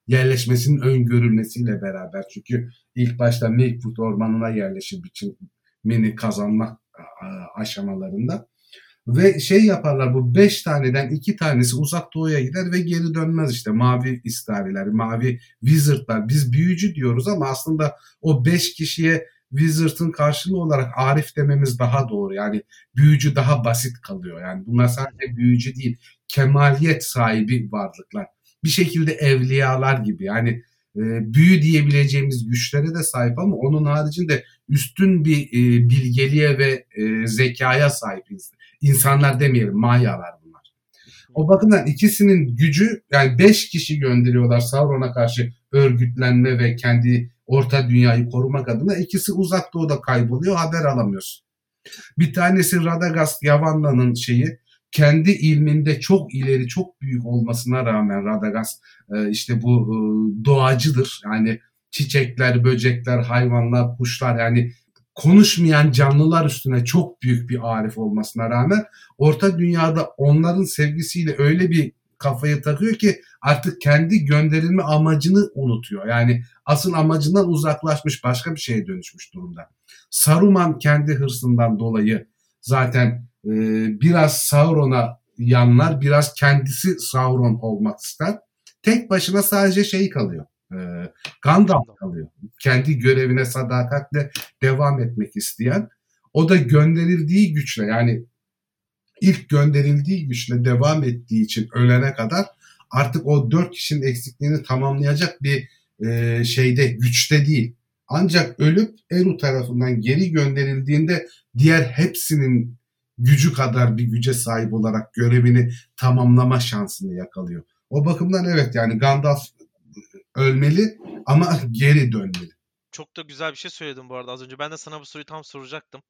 yerleşmesinin öngörülmesiyle beraber çünkü ilk başta Milkwood ormanına yerleşir biçimini kazanmak e, aşamalarında ve şey yaparlar bu beş taneden iki tanesi uzak doğuya gider ve geri dönmez işte mavi istariler, mavi wizardlar. Biz büyücü diyoruz ama aslında o beş kişiye wizard'ın karşılığı olarak arif dememiz daha doğru. Yani büyücü daha basit kalıyor. Yani bunlar sadece büyücü değil, kemaliyet sahibi varlıklar. Bir şekilde evliyalar gibi yani e, büyü diyebileceğimiz güçlere de sahip ama onun haricinde üstün bir e, bilgeliğe ve e, zekaya sahibiz. İnsanlar demeyelim, mayalar bunlar. O bakımdan ikisinin gücü yani beş kişi gönderiyorlar Sauron'a karşı örgütlenme ve kendi orta dünyayı korumak adına. ikisi uzak doğuda kayboluyor, haber alamıyorsun. Bir tanesi Radagast Yavanda'nın şeyi, kendi ilminde çok ileri, çok büyük olmasına rağmen Radagast e, işte bu e, doğacıdır. Yani çiçekler, böcekler, hayvanlar, kuşlar yani konuşmayan canlılar üstüne çok büyük bir arif olmasına rağmen orta dünyada onların sevgisiyle öyle bir kafayı takıyor ki artık kendi gönderilme amacını unutuyor. Yani asıl amacından uzaklaşmış başka bir şeye dönüşmüş durumda. Saruman kendi hırsından dolayı zaten e, biraz Sauron'a yanlar, biraz kendisi Sauron olmak ister. Tek başına sadece şey kalıyor. E, Gandalf kalıyor. Kendi görevine sadakatle devam etmek isteyen. O da gönderildiği güçle yani ilk gönderildiği güçle devam ettiği için ölene kadar artık o dört kişinin eksikliğini tamamlayacak bir e, şeyde güçte değil. Ancak ölüp Eru tarafından geri gönderildiğinde diğer hepsinin gücü kadar bir güce sahip olarak görevini tamamlama şansını yakalıyor. O bakımdan evet yani Gandalf ölmeli ama geri dönmeli. Çok da güzel bir şey söyledin bu arada az önce. Ben de sana bu soruyu tam soracaktım.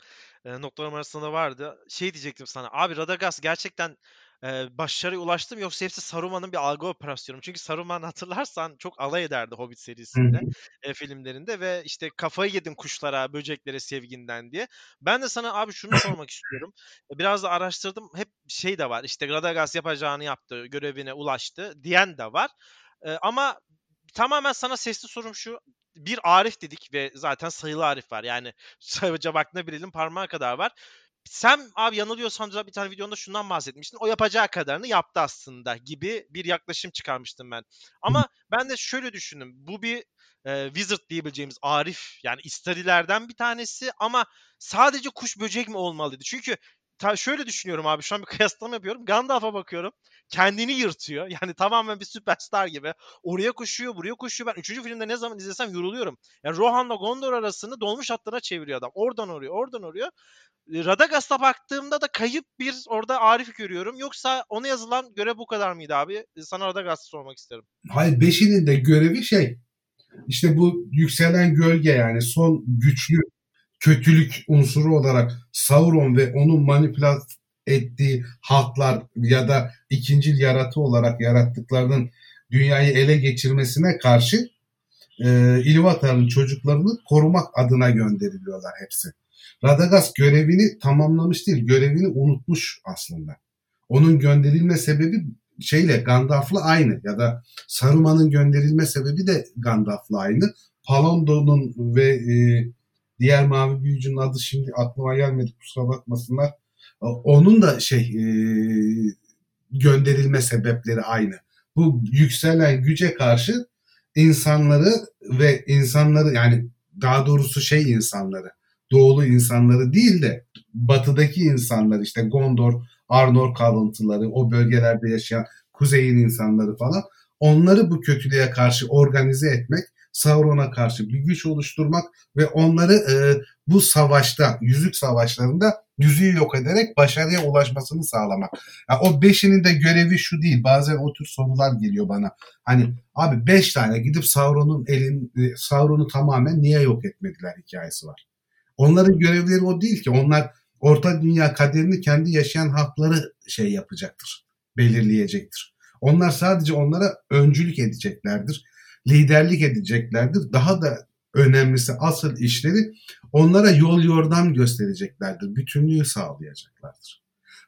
E, noktalarım arasında vardı. Şey diyecektim sana. Abi Radagast gerçekten e, başarıya ulaştı mı yoksa hepsi Saruman'ın bir algı operasyonu? Çünkü Saruman hatırlarsan çok alay ederdi Hobbit serisinde, e, filmlerinde ve işte kafayı yedin kuşlara, böceklere sevginden diye. Ben de sana abi şunu sormak istiyorum. Biraz da araştırdım. Hep şey de var. İşte Radagast yapacağını yaptı, görevine ulaştı diyen de var. E, ama tamamen sana sesli sorum şu. Bir Arif dedik ve zaten sayılı Arif var. Yani sayıca baktığında bir elin parmağı kadar var. Sen abi yanılıyorsam bir tane videonda şundan bahsetmiştin. O yapacağı kadarını yaptı aslında gibi bir yaklaşım çıkarmıştım ben. Ama ben de şöyle düşündüm. Bu bir e, wizard diyebileceğimiz Arif yani istarilerden bir tanesi ama sadece kuş böcek mi olmalıydı? Çünkü ta, şöyle düşünüyorum abi şu an bir kıyaslama yapıyorum. Gandalf'a bakıyorum. Kendini yırtıyor. Yani tamamen bir süperstar gibi. Oraya koşuyor, buraya koşuyor. Ben üçüncü filmde ne zaman izlesem yoruluyorum. Yani Rohan'la Gondor arasını dolmuş hatlara çeviriyor adam. Oradan oraya, oradan oraya. Radagast'a baktığımda da kayıp bir orada Arif görüyorum. Yoksa ona yazılan görev bu kadar mıydı abi? Sana Radagast'ı sormak isterim. Hayır beşinin de görevi şey işte bu yükselen gölge yani son güçlü kötülük unsuru olarak Sauron ve onun manipülat ettiği halklar ya da ikincil yaratı olarak yarattıklarının dünyayı ele geçirmesine karşı e, Ilúvatar'ın çocuklarını korumak adına gönderiliyorlar hepsi. Radagast görevini tamamlamış değil, görevini unutmuş aslında. Onun gönderilme sebebi şeyle Gandalf'la aynı ya da Saruman'ın gönderilme sebebi de Gandalf'la aynı. Palondo'nun ve e, diğer mavi büyücünün adı şimdi aklıma gelmedi kusura bakmasınlar. Onun da şey e, gönderilme sebepleri aynı. Bu yükselen güce karşı insanları ve insanları yani daha doğrusu şey insanları doğulu insanları değil de batıdaki insanlar işte Gondor, Arnor kalıntıları, o bölgelerde yaşayan kuzeyin insanları falan onları bu kötülüğe karşı organize etmek, Sauron'a karşı bir güç oluşturmak ve onları e, bu savaşta, yüzük savaşlarında yüzüğü yok ederek başarıya ulaşmasını sağlamak. Yani o beşinin de görevi şu değil. Bazen o tür sorular geliyor bana. Hani abi beş tane gidip Sauron'un elin e, Sauron'u tamamen niye yok etmediler hikayesi var. Onların görevleri o değil ki. Onlar orta dünya kaderini kendi yaşayan halkları şey yapacaktır. Belirleyecektir. Onlar sadece onlara öncülük edeceklerdir. Liderlik edeceklerdir. Daha da önemlisi asıl işleri onlara yol yordam göstereceklerdir. Bütünlüğü sağlayacaklardır.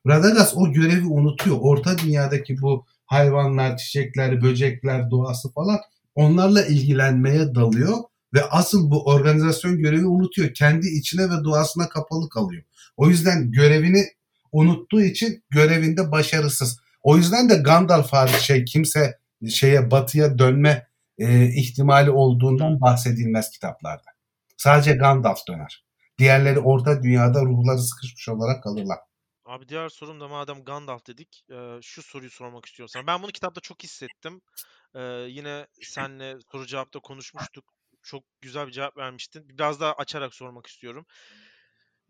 Radagast o görevi unutuyor. Orta dünyadaki bu hayvanlar, çiçekler, böcekler, doğası falan onlarla ilgilenmeye dalıyor ve asıl bu organizasyon görevi unutuyor. Kendi içine ve doğasına kapalı kalıyor. O yüzden görevini unuttuğu için görevinde başarısız. O yüzden de Gandalf hariç şey kimse şeye batıya dönme e, ihtimali olduğundan bahsedilmez kitaplarda. Sadece Gandalf döner. Diğerleri orta dünyada ruhları sıkışmış olarak kalırlar. Abi diğer sorum da madem Gandalf dedik e, şu soruyu sormak istiyorum sana. Ben bunu kitapta çok hissettim. E, yine senle soru cevapta konuşmuştuk çok güzel bir cevap vermiştin. Biraz daha açarak sormak istiyorum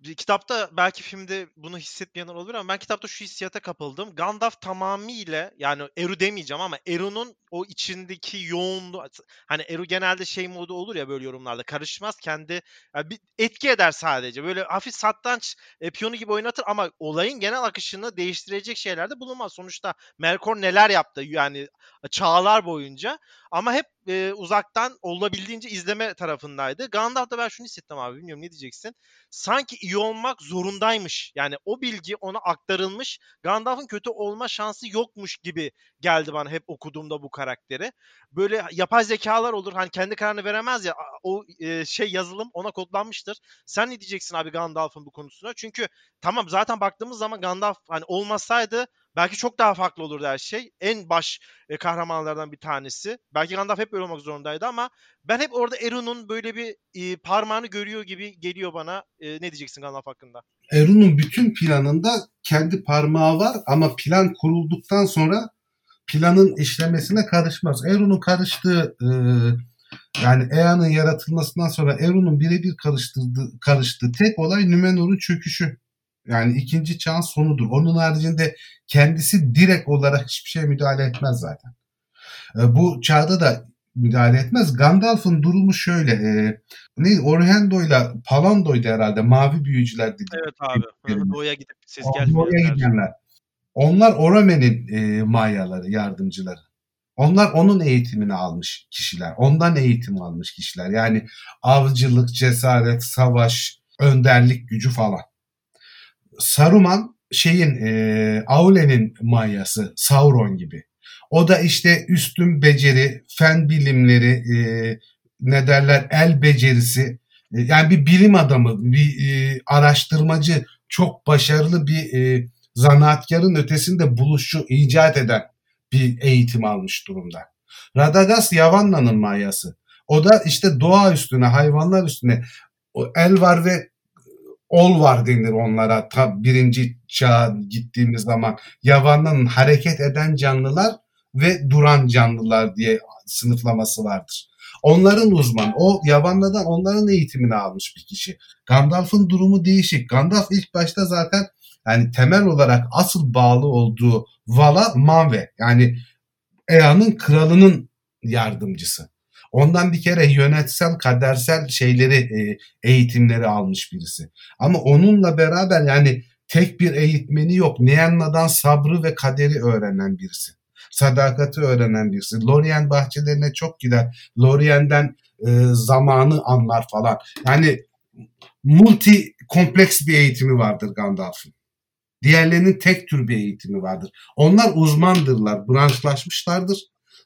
kitapta belki filmde bunu hissetmeyenler olur ama ben kitapta şu hissiyata kapıldım. Gandalf tamamıyla yani Eru demeyeceğim ama Eru'nun o içindeki yoğunluğu hani Eru genelde şey modu olur ya böyle yorumlarda karışmaz kendi yani bir etki eder sadece. Böyle hafif satranç e, piyonu gibi oynatır ama olayın genel akışını değiştirecek şeyler de bulunmaz. Sonuçta Melkor neler yaptı yani çağlar boyunca ama hep e, uzaktan olabildiğince izleme tarafındaydı. Gandalf'ta ben şunu hissettim abi bilmiyorum ne diyeceksin. Sanki iyi olmak zorundaymış. Yani o bilgi ona aktarılmış. Gandalf'ın kötü olma şansı yokmuş gibi geldi bana hep okuduğumda bu karakteri. Böyle yapay zekalar olur. Hani kendi kararını veremez ya. O e, şey yazılım ona kodlanmıştır. Sen ne diyeceksin abi Gandalf'ın bu konusuna? Çünkü tamam zaten baktığımız zaman Gandalf hani olmasaydı Belki çok daha farklı olurdu her şey. En baş e, kahramanlardan bir tanesi. Belki Gandalf hep böyle olmak zorundaydı ama ben hep orada Eru'nun böyle bir e, parmağını görüyor gibi geliyor bana. E, ne diyeceksin Gandalf hakkında? Eru'nun bütün planında kendi parmağı var ama plan kurulduktan sonra planın işlemesine karışmaz. Eru'nun karıştığı e, yani Ea'nın yaratılmasından sonra Eru'nun birebir karıştırdığı, karıştığı tek olay Nümenor'un çöküşü. Yani ikinci çağın sonudur. Onun haricinde kendisi direkt olarak hiçbir şeye müdahale etmez zaten. E, bu çağda da müdahale etmez. Gandalf'ın durumu şöyle. E, ne Orhendo ile Palando'ydu herhalde. Mavi büyücüler dedi. Evet abi. Doğuya gidip ses. Doğuya gidenler. Onlar Orome'nin e, mayaları, yardımcıları. Onlar onun eğitimini almış kişiler. Ondan eğitim almış kişiler. Yani avcılık, cesaret, savaş, önderlik gücü falan. Saruman şeyin e, Aule'nin manyası Sauron gibi. O da işte üstün beceri, fen bilimleri, e, ne derler el becerisi, e, yani bir bilim adamı, bir e, araştırmacı, çok başarılı bir e, zanaatkarın ötesinde buluşu icat eden bir eğitim almış durumda. Radagast Yavanna'nın mayası. O da işte doğa üstüne, hayvanlar üstüne o el var ve ol var denir onlara ta birinci çağa gittiğimiz zaman. Yavanın hareket eden canlılar ve duran canlılar diye sınıflaması vardır. Onların uzman. O Yavanlı'dan onların eğitimini almış bir kişi. Gandalf'ın durumu değişik. Gandalf ilk başta zaten yani temel olarak asıl bağlı olduğu Vala Manve yani Ea'nın kralının yardımcısı. Ondan bir kere yönetsel, kadersel şeyleri, e, eğitimleri almış birisi. Ama onunla beraber yani tek bir eğitmeni yok. Nianna'dan sabrı ve kaderi öğrenen birisi. Sadakati öğrenen birisi. Lorien bahçelerine çok gider. Lorien'den e, zamanı anlar falan. Yani multi kompleks bir eğitimi vardır Gandalf'ın. Diğerlerinin tek tür bir eğitimi vardır. Onlar uzmandırlar, branşlaşmışlardır.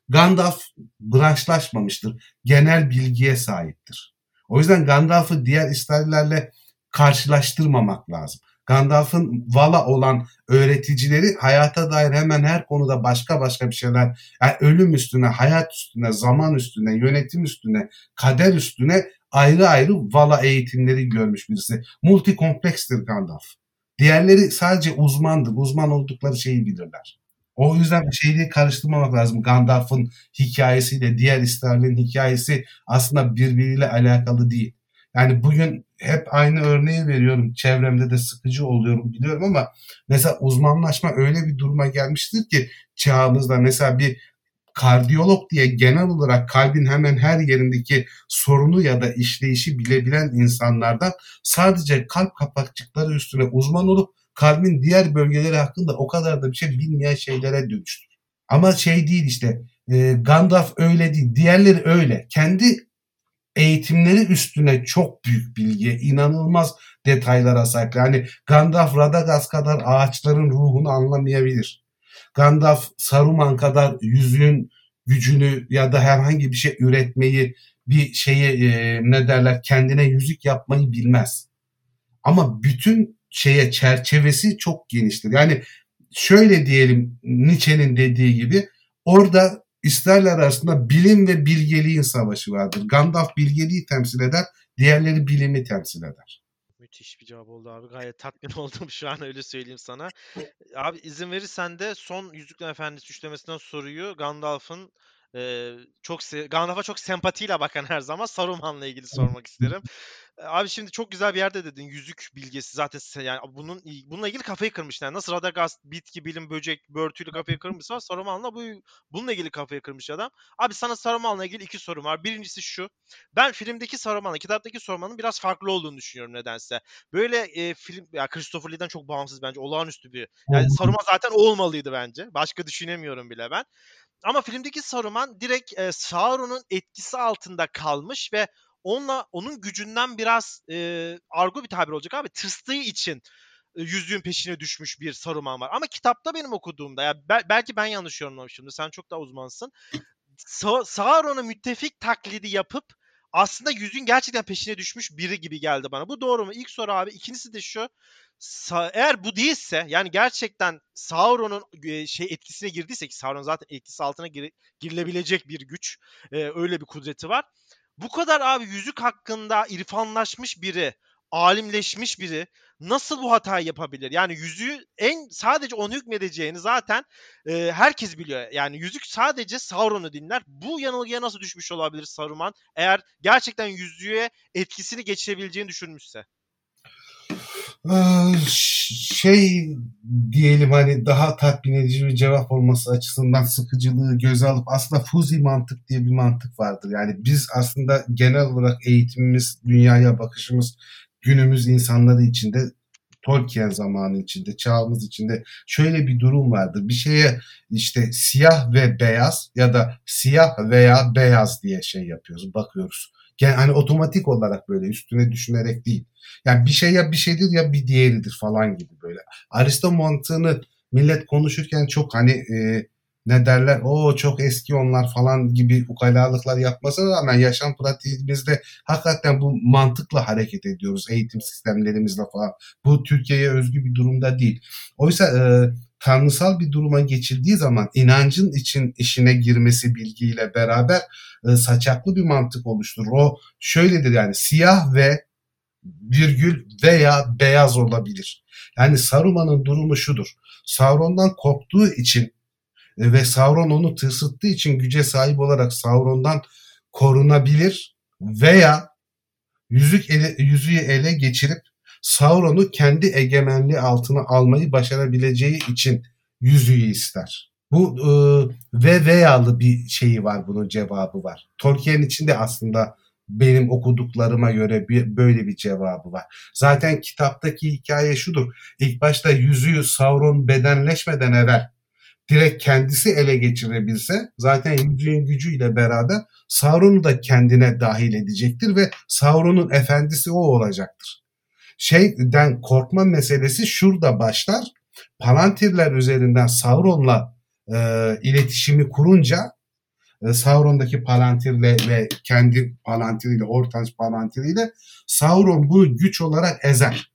Gandalf branşlaşmamıştır. Genel bilgiye sahiptir. O yüzden Gandalf'ı diğer İsraillerle karşılaştırmamak lazım. Gandalf'ın Vala olan öğreticileri hayata dair hemen her konuda başka başka bir şeyler, yani ölüm üstüne, hayat üstüne, zaman üstüne, yönetim üstüne, kader üstüne ayrı ayrı Vala eğitimleri görmüş birisi. Multi komplekstir Gandalf. Diğerleri sadece uzmandır. Uzman oldukları şeyi bilirler. O yüzden şeyi karıştırmamak lazım. Gandalf'ın hikayesiyle diğer İsrail'in hikayesi aslında birbiriyle alakalı değil. Yani bugün hep aynı örneği veriyorum. Çevremde de sıkıcı oluyorum biliyorum ama mesela uzmanlaşma öyle bir duruma gelmiştir ki çağımızda mesela bir kardiyolog diye genel olarak kalbin hemen her yerindeki sorunu ya da işleyişi bilebilen insanlardan sadece kalp kapakçıkları üstüne uzman olup kalbin diğer bölgeleri hakkında o kadar da bir şey bilmeyen şeylere dönüştü. Ama şey değil işte e, Gandalf öyle değil. Diğerleri öyle. Kendi eğitimleri üstüne çok büyük bilgiye, inanılmaz detaylara sahip. Yani Gandalf Radagast kadar ağaçların ruhunu anlamayabilir. Gandalf Saruman kadar yüzüğün gücünü ya da herhangi bir şey üretmeyi, bir şeye e, ne derler kendine yüzük yapmayı bilmez. Ama bütün şeye çerçevesi çok geniştir. Yani şöyle diyelim Nietzsche'nin dediği gibi orada İsrailler arasında bilim ve bilgeliğin savaşı vardır. Gandalf bilgeliği temsil eder, diğerleri bilimi temsil eder. Müthiş bir cevap oldu abi. Gayet tatmin oldum şu an öyle söyleyeyim sana. Abi izin verirsen de son Yüzüklerin Efendisi üçlemesinden soruyu Gandalf'ın e, çok Gandalf'a çok sempatiyle bakan her zaman Saruman'la ilgili sormak isterim. Abi şimdi çok güzel bir yerde dedin. Yüzük bilgisi zaten yani bunun bununla ilgili kafayı kırmışlar. Nasıl Radagast, bitki, bilim, böcek, börtüyle kafayı kırmışsa Saruman'la bu bununla ilgili kafayı kırmış adam. Abi sana Saruman'la ilgili iki sorum var. Birincisi şu. Ben filmdeki Saruman'la kitaptaki Saruman'ın biraz farklı olduğunu düşünüyorum nedense. Böyle e, film ya Christopher Lee'den çok bağımsız bence. Olağanüstü bir. Yani Saruman zaten o olmalıydı bence. Başka düşünemiyorum bile ben. Ama filmdeki Saruman direkt e, Sauron'un etkisi altında kalmış ve onunla onun gücünden biraz e, argo bir tabir olacak abi tırstığı için e, yüzüğün peşine düşmüş bir Saruman var. Ama kitapta benim okuduğumda ya bel- belki ben yanlış yorumlamışımdır. Sen çok daha uzmansın. Sa- Sauron'a müttefik taklidi yapıp aslında yüzüğün gerçekten peşine düşmüş biri gibi geldi bana. Bu doğru mu? İlk soru abi. İkincisi de şu. Sa- eğer bu değilse yani gerçekten Sauron'un e, şey etkisine girdiyse ki Sauron zaten etkisi altına gir- girilebilecek bir güç. E, öyle bir kudreti var bu kadar abi yüzük hakkında irfanlaşmış biri, alimleşmiş biri nasıl bu hatayı yapabilir? Yani yüzüğü en sadece onu hükmedeceğini zaten e, herkes biliyor. Yani yüzük sadece Sauron'u dinler. Bu yanılgıya nasıl düşmüş olabilir Saruman eğer gerçekten yüzüğe etkisini geçirebileceğini düşünmüşse? Şey diyelim hani daha tatmin edici bir cevap olması açısından sıkıcılığı göze alıp aslında fuzi mantık diye bir mantık vardır. Yani biz aslında genel olarak eğitimimiz, dünyaya bakışımız günümüz insanları içinde Tolkien zamanı içinde, çağımız içinde şöyle bir durum vardır. Bir şeye işte siyah ve beyaz ya da siyah veya beyaz diye şey yapıyoruz, bakıyoruz. Hani otomatik olarak böyle üstüne düşünerek değil. Yani bir şey ya bir şeydir ya bir diğeridir falan gibi böyle. Aristo mantığını millet konuşurken çok hani e, ne derler o çok eski onlar falan gibi ukalalıklar yapmasına rağmen yaşam pratiğimizde hakikaten bu mantıkla hareket ediyoruz eğitim sistemlerimizle falan. Bu Türkiye'ye özgü bir durumda değil. Oysa e, tanrısal bir duruma geçildiği zaman inancın için işine girmesi bilgiyle beraber e, saçaklı bir mantık oluşturur. O şöyledir yani siyah ve virgül veya beyaz olabilir. Yani Saruman'ın durumu şudur. Sauron'dan korktuğu için e, ve Sauron onu tırsıttığı için güce sahip olarak Sauron'dan korunabilir veya yüzük ele, yüzüğü ele geçirip Sauron'u kendi egemenliği altına almayı başarabileceği için yüzüğü ister. Bu e, ve veyalı bir şeyi var bunun cevabı var. Tolkien için de aslında benim okuduklarıma göre bir, böyle bir cevabı var. Zaten kitaptaki hikaye şudur. İlk başta yüzüğü Sauron bedenleşmeden evvel direkt kendisi ele geçirebilse zaten yüzüğün gücüyle beraber Sauron'u da kendine dahil edecektir ve Sauron'un efendisi o olacaktır. Şeyden korkma meselesi şurada başlar. Palantirler üzerinden Sauron'la e, iletişimi kurunca e, Sauron'daki Palantir'le ve kendi Palantir'iyle, Ortanç Palantir'iyle Sauron bunu güç olarak ezer.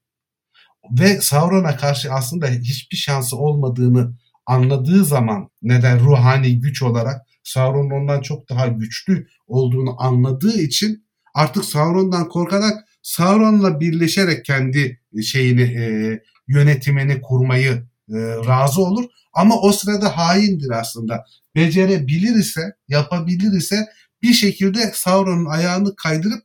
Ve Sauron'a karşı aslında hiçbir şansı olmadığını anladığı zaman neden ruhani güç olarak Sauron ondan çok daha güçlü olduğunu anladığı için artık Sauron'dan korkarak Sauron'la birleşerek kendi şeyini e, yönetimini kurmayı e, razı olur. Ama o sırada haindir aslında. Becerebilir ise, yapabilir ise bir şekilde Sauron'un ayağını kaydırıp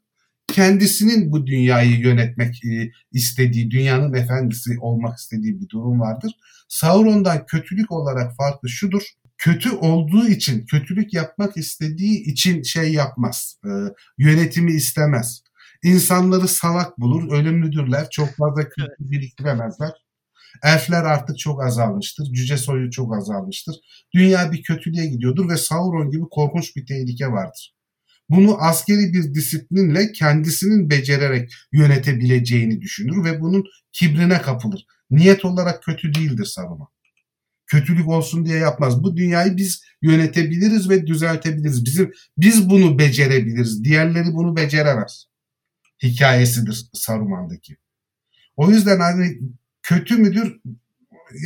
kendisinin bu dünyayı yönetmek e, istediği, dünyanın efendisi olmak istediği bir durum vardır. Sauron'dan kötülük olarak farklı şudur. Kötü olduğu için, kötülük yapmak istediği için şey yapmaz. E, yönetimi istemez. İnsanları salak bulur, ölümlüdürler. Çok fazla kültür biriktiremezler. Elfler artık çok azalmıştır. Cüce soyu çok azalmıştır. Dünya bir kötülüğe gidiyordur ve Sauron gibi korkunç bir tehlike vardır. Bunu askeri bir disiplinle kendisinin becererek yönetebileceğini düşünür ve bunun kibrine kapılır. Niyet olarak kötü değildir Saruman. Kötülük olsun diye yapmaz. Bu dünyayı biz yönetebiliriz ve düzeltebiliriz. Bizim biz bunu becerebiliriz. Diğerleri bunu beceremez. Hikayesidir Saruman'daki. O yüzden hani kötü müdür?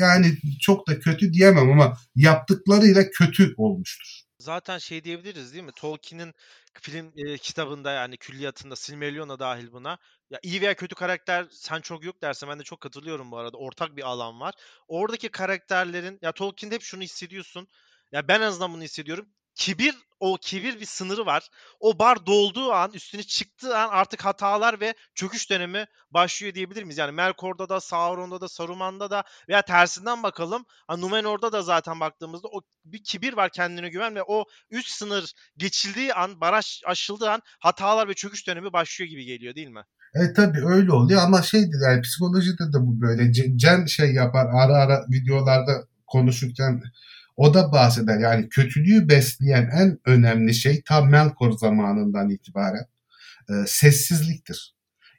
Yani çok da kötü diyemem ama yaptıklarıyla kötü olmuştur. Zaten şey diyebiliriz değil mi? Tolkien'in film e, kitabında yani külliyatında Silmarillion'a dahil buna. Ya iyi veya kötü karakter sen çok yok dersen ben de çok katılıyorum bu arada. Ortak bir alan var. Oradaki karakterlerin ya Tolkien'de hep şunu hissediyorsun. Ya ben en azından bunu hissediyorum kibir o kibir bir sınırı var. O bar dolduğu an, üstüne çıktığı an artık hatalar ve çöküş dönemi başlıyor diyebilir miyiz? Yani Melkor'da da, Sauron'da da, Saruman'da da veya tersinden bakalım. Hani Numenor'da da zaten baktığımızda o bir kibir var kendine güven ve o üst sınır geçildiği an, baraj aşıldığı an hatalar ve çöküş dönemi başlıyor gibi geliyor değil mi? Evet tabii öyle oluyor ama şeydir yani psikolojide de bu böyle. Cem şey yapar ara ara videolarda konuşurken o da bahseder. Yani kötülüğü besleyen en önemli şey tam Melkor zamanından itibaren e, sessizliktir.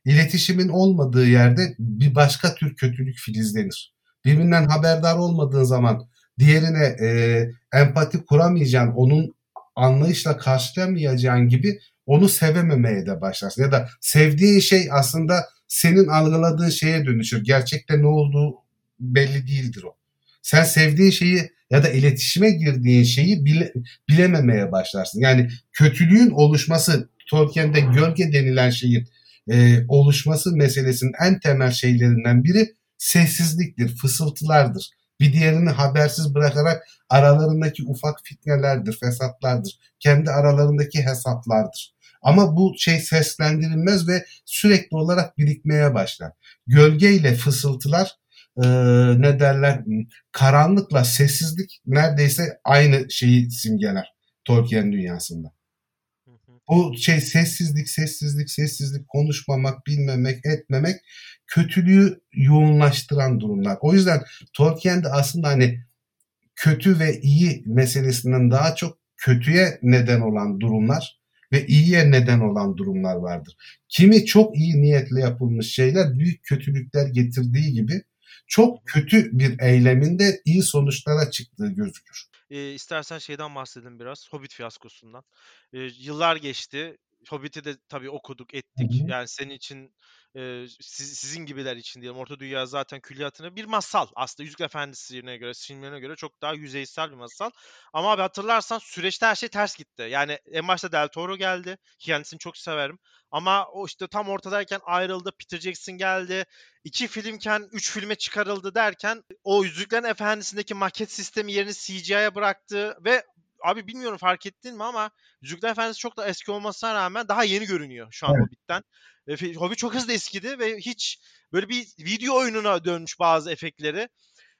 İletişimin olmadığı yerde bir başka tür kötülük filizlenir. Birbirinden haberdar olmadığın zaman diğerine e, empati kuramayacaksın, onun anlayışla karşılayamayacağın gibi onu sevememeye de başlarsın. Ya da sevdiğin şey aslında senin algıladığın şeye dönüşür. Gerçekte ne olduğu belli değildir o. Sen sevdiğin şeyi ya da iletişime girdiğin şeyi bile, bilememeye başlarsın. Yani kötülüğün oluşması, Tolkien'de gölge denilen şeyin e, oluşması meselesinin en temel şeylerinden biri sessizliktir, fısıltılardır. Bir diğerini habersiz bırakarak aralarındaki ufak fitnelerdir, fesatlardır. Kendi aralarındaki hesaplardır. Ama bu şey seslendirilmez ve sürekli olarak birikmeye başlar. Gölgeyle fısıltılar e, ne derler karanlıkla sessizlik neredeyse aynı şeyi simgeler Tolkien dünyasında. Bu şey sessizlik, sessizlik, sessizlik, konuşmamak, bilmemek, etmemek kötülüğü yoğunlaştıran durumlar. O yüzden Tolkien'de aslında hani kötü ve iyi meselesinden daha çok kötüye neden olan durumlar ve iyiye neden olan durumlar vardır. Kimi çok iyi niyetle yapılmış şeyler büyük kötülükler getirdiği gibi çok kötü bir eyleminde iyi sonuçlara çıktığı gözükür. E, istersen şeyden bahsedelim biraz. Hobbit fiyaskosundan. E, yıllar geçti. Hobbit'i de tabii okuduk, ettik. Yani senin için e, siz- sizin gibiler için diyelim. Orta Dünya zaten külliyatına bir masal. Aslında Yüzük Efendisi'ne göre, filmlerine göre çok daha yüzeysel bir masal. Ama abi hatırlarsan süreçte her şey ters gitti. Yani en başta Del Toro geldi. Kendisini çok severim. Ama o işte tam ortadayken ayrıldı. Peter Jackson geldi. İki filmken üç filme çıkarıldı derken o Yüzüklerin Efendisi'ndeki maket sistemi yerini CGI'ye bıraktı ve abi bilmiyorum fark ettin mi ama Yüzüklerin Efendisi çok da eski olmasına rağmen daha yeni görünüyor şu an Evet. Hobbit'ten. E, Hobbit çok hızlı eskidi ve hiç böyle bir video oyununa dönmüş bazı efektleri.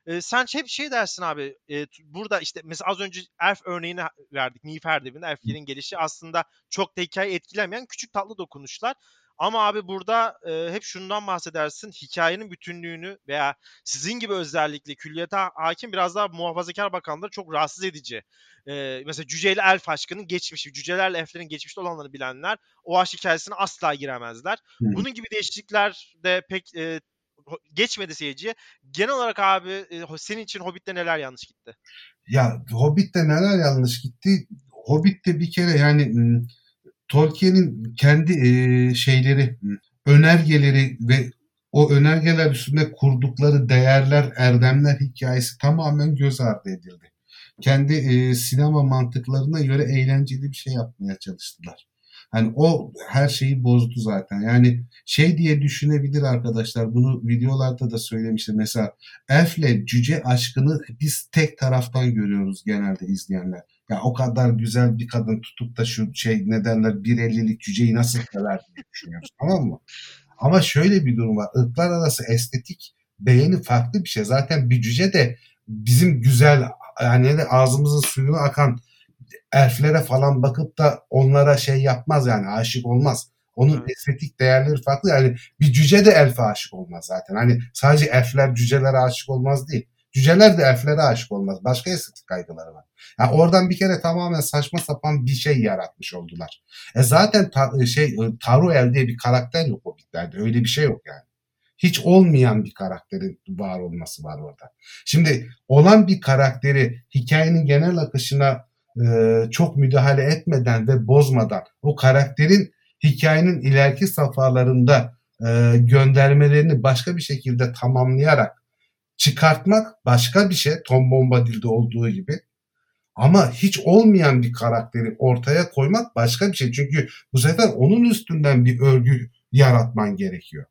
E, sen hep şey dersin abi e, burada işte mesela az önce Elf örneğini verdik. Nilüfer'de Elflerin gelişi aslında çok da hikaye etkilemeyen küçük tatlı dokunuşlar. Ama abi burada e, hep şundan bahsedersin. Hikayenin bütünlüğünü veya sizin gibi özellikle külliyata hakim biraz daha muhafazakar bakanları çok rahatsız edici. E, mesela Cüceyle Elf aşkının geçmişi, Cücelerle Elflerin geçmişte olanları bilenler o aşk hikayesine asla giremezler. Hı. Bunun gibi değişiklikler de pek e, geçmedi seyirciye. Genel olarak abi e, senin için Hobbit'te neler yanlış gitti? Ya Hobbit'te neler yanlış gitti? Hobbit'te bir kere yani Tolkien'in kendi e, şeyleri, önergeleri ve o önergeler üstünde kurdukları değerler, erdemler hikayesi tamamen göz ardı edildi. Kendi e, sinema mantıklarına göre eğlenceli bir şey yapmaya çalıştılar. Hani o her şeyi bozdu zaten. Yani şey diye düşünebilir arkadaşlar. Bunu videolarda da söylemiştim. Mesela Elf'le cüce aşkını biz tek taraftan görüyoruz genelde izleyenler. Ya o kadar güzel bir kadın tutup da şu şey ne derler 1.50'lik cüceyi nasıl sever diye düşünüyoruz tamam mı? Ama şöyle bir durum var. Irklar arası estetik beğeni farklı bir şey. Zaten bir cüce de bizim güzel yani ağzımızın suyunu akan elflere falan bakıp da onlara şey yapmaz yani aşık olmaz. Onun Evet. estetik değerleri farklı. Yani bir cüce de elfe aşık olmaz zaten. Hani sadece elfler cücelere aşık olmaz değil. Cüceler de elflere aşık olmaz. Başka estetik kaygıları var. Yani oradan bir kere tamamen saçma sapan bir şey yaratmış oldular. E zaten ta- şey Taruel diye bir karakter yok Hobbit'lerde. Öyle bir şey yok yani. Hiç olmayan bir karakterin var olması var orada. Şimdi olan bir karakteri hikayenin genel akışına e, çok müdahale etmeden ve bozmadan o karakterin hikayenin ileriki safhalarında e, göndermelerini başka bir şekilde tamamlayarak çıkartmak başka bir şey. Tom Bombadil'de olduğu gibi. Ama hiç olmayan bir karakteri ortaya koymak başka bir şey. Çünkü bu sefer onun üstünden bir örgü yaratman gerekiyor.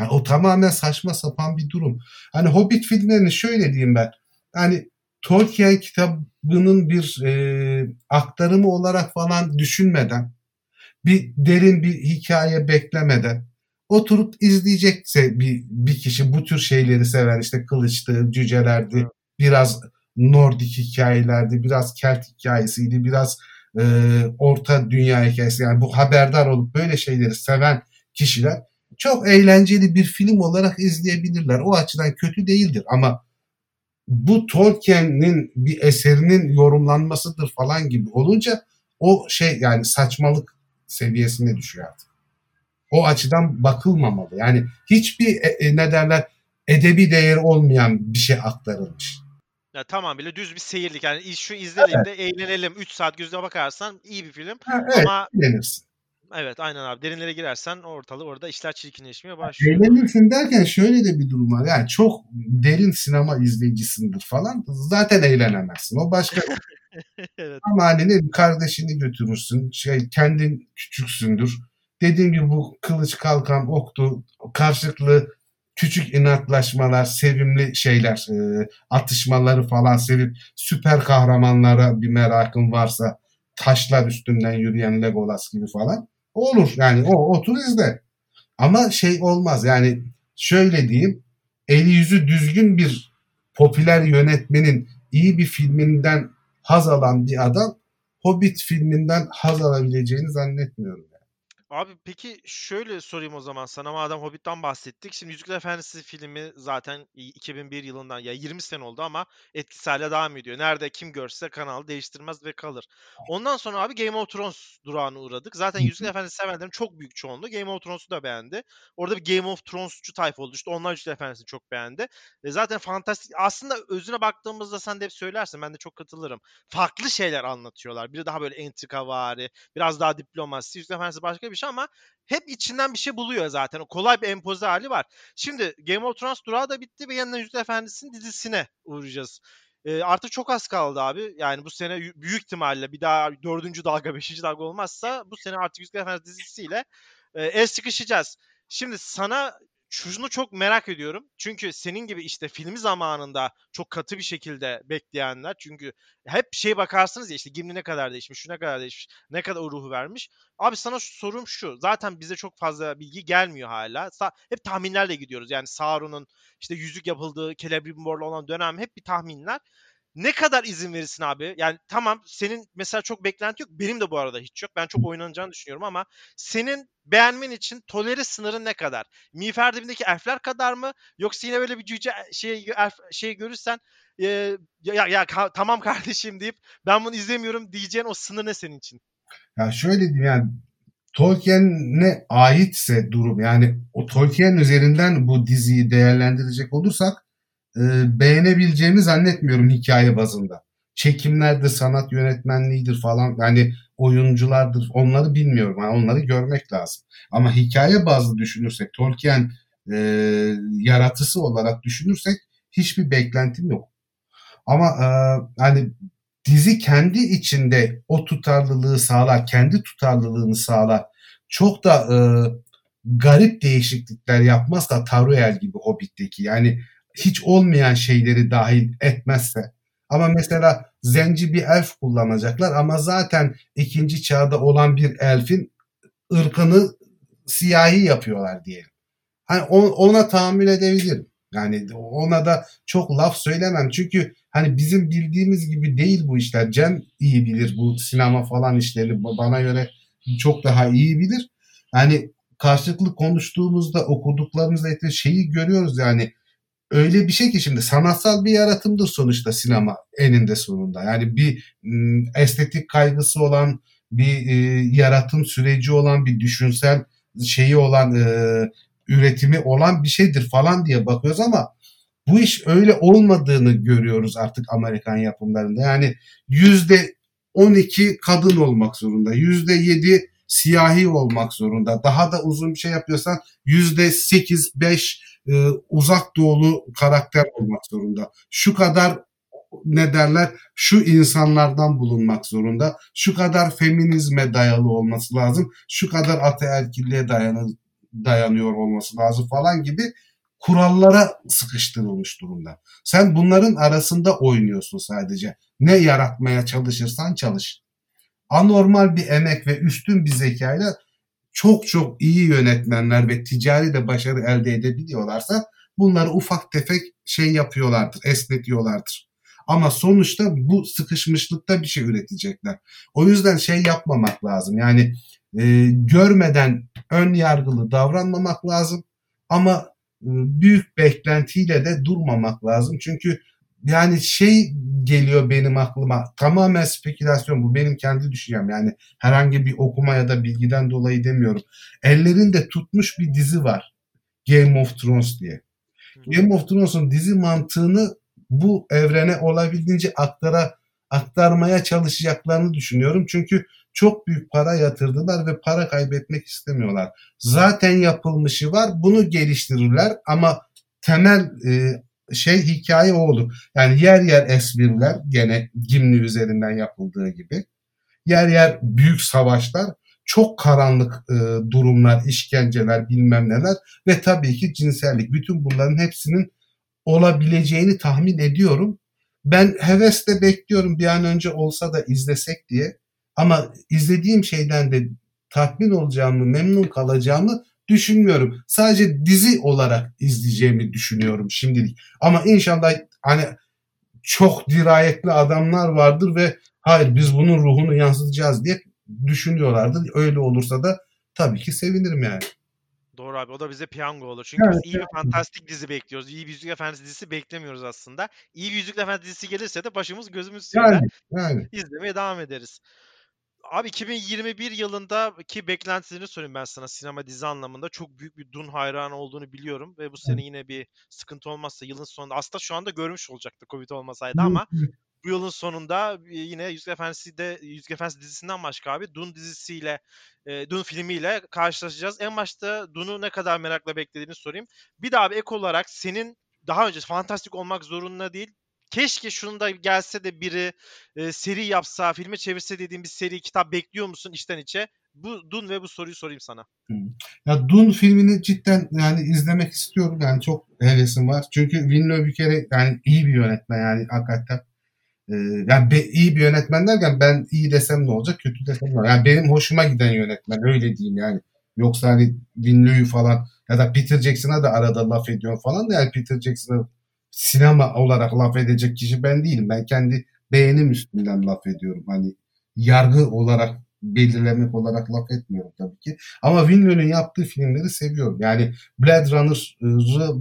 Yani o tamamen saçma sapan bir durum. Hani Hobbit filmlerini şöyle diyeyim ben. Hani Tolkien kitabının bir e, aktarımı olarak falan düşünmeden, bir derin bir hikaye beklemeden oturup izleyecekse bir, bir kişi bu tür şeyleri sever işte kılıçtı, cücelerdi, Evet. biraz Nordik hikayelerdi, biraz Kelt hikayesiydi, biraz e, Orta Dünya hikayesi yani bu haberdar olup böyle şeyleri seven kişiler çok eğlenceli bir film olarak izleyebilirler. O açıdan kötü değildir ama bu Tolkien'in bir eserinin yorumlanmasıdır falan gibi olunca o şey yani saçmalık seviyesine düşüyor artık. O açıdan bakılmamalı. Yani hiçbir e, e, ne derler edebi değeri olmayan bir şey aktarılmış. Ya tamamıyla düz bir seyirlik. Yani şu izleyelim de eğlenelim. 3 saat gözüne bakarsan iyi bir film. Ha, evet, Ama eğlenirsin. evet aynen abi. Derinlere girersen ortalığı orada işler çirkinleşmeye başlıyor. Eğlenirsin derken şöyle de bir durum var. Yani çok derin sinema izleyicisindir falan. Zaten eğlenemezsin. O başka evet. Ama hani ne kardeşini götürürsün. Şey, kendin küçüksündür. Dediğim gibi bu kılıç kalkan oktu. Karşılıklı küçük inatlaşmalar, sevimli şeyler, e, atışmaları falan sevip süper kahramanlara bir merakın varsa taşlar üstünden yürüyen Legolas gibi falan olur. Yani o otur izle. Ama şey olmaz yani şöyle diyeyim eli yüzü düzgün bir popüler yönetmenin iyi bir filminden haz alan bir adam Hobbit filminden haz alabileceğini zannetmiyorum. Abi peki şöyle sorayım o zaman sana madem Hobbit'ten bahsettik. Şimdi Yüzükler Efendisi filmi zaten 2001 yılından ya 20 sene oldu ama etkisi hala devam ediyor. Nerede kim görse kanalı değiştirmez ve kalır. Ondan sonra abi Game of Thrones durağına uğradık. Zaten Yüzükler Efendisi sevenlerin çok büyük çoğunluğu Game of Thrones'u da beğendi. Orada bir Game of Thrones'cu tayfa oldu. İşte onlar Yüzükler Efendisi'ni çok beğendi. E zaten fantastik aslında özüne baktığımızda sen de hep söylersin ben de çok katılırım. Farklı şeyler anlatıyorlar. Biri daha böyle entrika vari, biraz daha diplomasi. Yüzükler Efendisi başka bir şey ama hep içinden bir şey buluyor zaten. O kolay bir empoze hali var. Şimdi Game of Thrones durağı da bitti ve yeniden Yüzükler Efendisi'nin dizisine uğrayacağız. E, artık çok az kaldı abi. Yani bu sene büyük ihtimalle bir daha dördüncü dalga, beşinci dalga olmazsa bu sene artık Yüzükler Efendisi dizisiyle e, el sıkışacağız. Şimdi sana şunu çok merak ediyorum. Çünkü senin gibi işte filmi zamanında çok katı bir şekilde bekleyenler. Çünkü hep şey bakarsınız ya işte Gimli ne kadar değişmiş, şu ne kadar değişmiş, ne kadar o ruhu vermiş. Abi sana sorum şu. Zaten bize çok fazla bilgi gelmiyor hala. Sa- hep tahminlerle gidiyoruz. Yani Sauron'un işte yüzük yapıldığı, Celebrimbor'la olan dönem hep bir tahminler. Ne kadar izin verirsin abi? Yani tamam senin mesela çok beklenti yok. Benim de bu arada hiç yok. Ben çok oynanacağını düşünüyorum ama senin beğenmen için tolere sınırın ne kadar? Miğfer dibindeki elfler kadar mı? Yoksa yine böyle bir cüce şey elf, şey görürsen e, ya, ya ka, tamam kardeşim deyip ben bunu izlemiyorum diyeceğin o sınır ne senin için? Ya şöyle diyeyim yani Tolkien'e aitse durum yani o Tolkien üzerinden bu diziyi değerlendirecek olursak e, beğenebileceğimi zannetmiyorum hikaye bazında. Çekimlerdir, sanat yönetmenliğidir falan yani oyunculardır onları bilmiyorum. Yani onları görmek lazım. Ama hikaye bazlı düşünürsek Tolkien e, yaratısı olarak düşünürsek hiçbir beklentim yok. Ama e, hani dizi kendi içinde o tutarlılığı sağlar, kendi tutarlılığını sağlar. Çok da e, garip değişiklikler yapmazsa Taruel gibi Hobbit'teki yani hiç olmayan şeyleri dahil etmezse ama mesela zenci bir elf kullanacaklar ama zaten ikinci çağda olan bir elfin ırkını siyahi yapıyorlar diyelim. Hani ona tahammül edebilirim. Yani ona da çok laf söylemem. Çünkü hani bizim bildiğimiz gibi değil bu işler. Cem iyi bilir bu sinema falan işleri. Bana göre çok daha iyi bilir. Yani karşılıklı konuştuğumuzda okuduklarımızda şeyi görüyoruz yani öyle bir şey ki şimdi sanatsal bir yaratımdır sonuçta sinema eninde sonunda. Yani bir estetik kaygısı olan bir e, yaratım süreci olan bir düşünsel şeyi olan e, üretimi olan bir şeydir falan diye bakıyoruz ama bu iş öyle olmadığını görüyoruz artık Amerikan yapımlarında. Yani yüzde 12 kadın olmak zorunda. Yüzde 7 siyahi olmak zorunda. Daha da uzun bir şey yapıyorsan yüzde 8, 5 e, uzak doğulu karakter olmak zorunda. Şu kadar ne derler şu insanlardan bulunmak zorunda. Şu kadar feminizme dayalı olması lazım. Şu kadar ataerkilliğe dayanı, dayanıyor olması lazım falan gibi kurallara sıkıştırılmış durumda. Sen bunların arasında oynuyorsun sadece. Ne yaratmaya çalışırsan çalış. Anormal bir emek ve üstün bir zekayla çok çok iyi yönetmenler ve ticari de başarı elde edebiliyorlarsa bunları ufak tefek şey yapıyorlardır, esnetiyorlardır. Ama sonuçta bu sıkışmışlıkta bir şey üretecekler. O yüzden şey yapmamak lazım. Yani e, görmeden ön yargılı davranmamak lazım. Ama e, büyük beklentiyle de durmamak lazım. Çünkü yani şey geliyor benim aklıma tamamen spekülasyon bu benim kendi düşüncem yani herhangi bir okuma ya da bilgiden dolayı demiyorum. Ellerinde tutmuş bir dizi var Game of Thrones diye. Game of Thrones'un dizi mantığını bu evrene olabildiğince aktara aktarmaya çalışacaklarını düşünüyorum. Çünkü çok büyük para yatırdılar ve para kaybetmek istemiyorlar. Zaten yapılmışı var. Bunu geliştirirler ama temel e, şey hikaye o olur. Yani yer yer espriler gene Gimli üzerinden yapıldığı gibi. Yer yer büyük savaşlar, çok karanlık e, durumlar, işkenceler, bilmem neler ve tabii ki cinsellik. Bütün bunların hepsinin olabileceğini tahmin ediyorum. Ben hevesle bekliyorum bir an önce olsa da izlesek diye. Ama izlediğim şeyden de tatmin olacağımı, memnun kalacağımı düşünmüyorum. Sadece dizi olarak izleyeceğimi düşünüyorum şimdilik. Ama inşallah hani çok dirayetli adamlar vardır ve hayır biz bunun ruhunu yansıtacağız diye düşünüyorlardır. Öyle olursa da tabii ki sevinirim yani. Doğru abi o da bize piyango olur. Çünkü Evet, biz iyi bir fantastik dizi bekliyoruz. İyi bir Yüzük Efendisi dizisi beklemiyoruz aslında. İyi bir Yüzük Efendisi dizisi gelirse de başımız gözümüz Yani yani. izlemeye devam ederiz. Abi 2021 yılındaki beklentilerini sorayım ben sana sinema dizi anlamında. Çok büyük bir Dun hayranı olduğunu biliyorum ve bu sene yine bir sıkıntı olmazsa yılın sonunda aslında şu anda görmüş olacaktı Covid olmasaydı ama bu yılın sonunda e, yine Yüzük Efendisi de Yüzük Efendisi dizisinden başka abi Dun dizisiyle e, Dun filmiyle karşılaşacağız. En başta Dun'u ne kadar merakla beklediğini sorayım. Bir daha bir ek olarak senin daha önce fantastik olmak zorunda değil. Keşke şunu da gelse de biri e, seri yapsa, filme çevirse dediğim bir seri kitap bekliyor musun içten içe? Bu Dun ve bu soruyu sorayım sana. Ya Dune filmini cidden yani izlemek istiyorum yani çok hevesim var. Çünkü Villeneuve bir kere yani iyi bir yönetmen yani hakikaten. Ee, yani be, iyi bir yönetmen derken ben iyi desem ne olacak, kötü desem ne olacak. Yani benim hoşuma giden yönetmen öyle diyeyim yani. Yoksa hani Villeneuve falan ya da Peter Jackson'a da arada laf ediyorum falan da yani Peter Jackson'a sinema olarak laf edecek kişi ben değilim. Ben kendi beğenim üstünden laf ediyorum. Hani yargı olarak belirlemek olarak laf etmiyorum tabii ki. Ama Villeneuve'nin yaptığı filmleri seviyorum. Yani Blade Runner'ı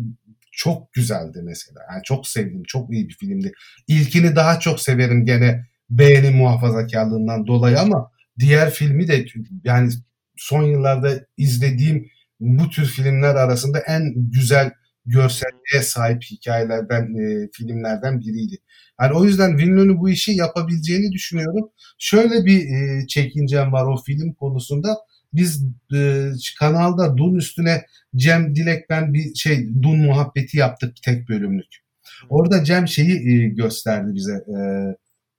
çok güzeldi mesela. Yani çok sevdim. Çok iyi bir filmdi. İlkini daha çok severim gene beğeni muhafazakarlığından dolayı ama diğer filmi de yani son yıllarda izlediğim bu tür filmler arasında en güzel görselliğe sahip hikayelerden, e, filmlerden biriydi. Yani o yüzden Villeneuve'ün bu işi yapabileceğini düşünüyorum. Şöyle bir e, çekincem var o film konusunda. Biz e, kanalda Dun üstüne Cem Dilek ben bir şey Dun muhabbeti yaptık tek bölümlük. Orada Cem şeyi e, gösterdi bize. E,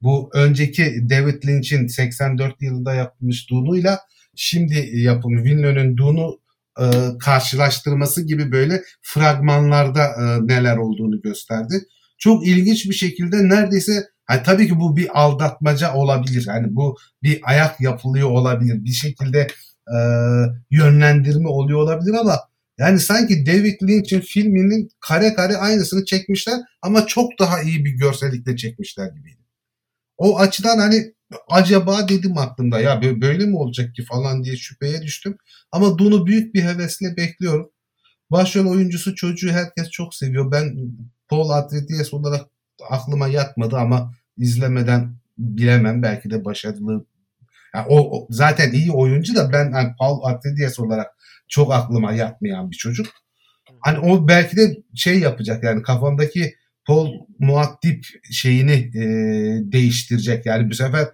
bu önceki David Lynch'in 84 yılında yapılmış Dun'uyla şimdi yapımı Villeneuve'ün Dun'u e, karşılaştırması gibi böyle fragmanlarda e, neler olduğunu gösterdi. Çok ilginç bir şekilde neredeyse hani tabii ki bu bir aldatmaca olabilir. Yani bu bir ayak yapılıyor olabilir. Bir şekilde e, yönlendirme oluyor olabilir ama yani sanki David Lynch'in filminin kare kare aynısını çekmişler ama çok daha iyi bir görsellikle çekmişler gibiydi. O açıdan hani acaba dedim aklımda ya böyle mi olacak ki falan diye şüpheye düştüm. Ama Dun'u büyük bir hevesle bekliyorum. Başrol oyuncusu çocuğu herkes çok seviyor. Ben Paul Atreides olarak aklıma yatmadı ama izlemeden bilemem. Belki de başarılı. Yani o, o zaten iyi oyuncu da ben yani Paul Atreides olarak çok aklıma yatmayan bir çocuk. Hani o belki de şey yapacak yani kafamdaki Paul Muaddip şeyini e, değiştirecek. Yani bu sefer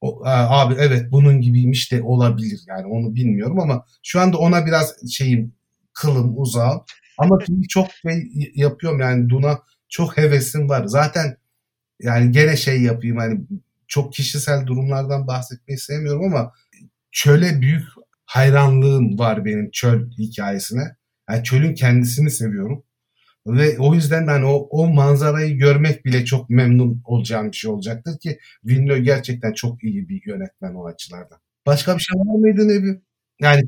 o, abi evet bunun gibiymiş de olabilir. Yani onu bilmiyorum ama şu anda ona biraz şeyim kılım uzağım. Ama şimdi çok şey yapıyorum yani Duna çok hevesim var. Zaten yani gene şey yapayım hani çok kişisel durumlardan bahsetmeyi sevmiyorum ama çöle büyük hayranlığım var benim çöl hikayesine. Yani çölün kendisini seviyorum. Ve o yüzden de hani o, o manzarayı görmek bile çok memnun olacağım bir şey olacaktır ki Villeneuve gerçekten çok iyi bir yönetmen o açılardan. Başka bir şey var mıydı Nebi? Yani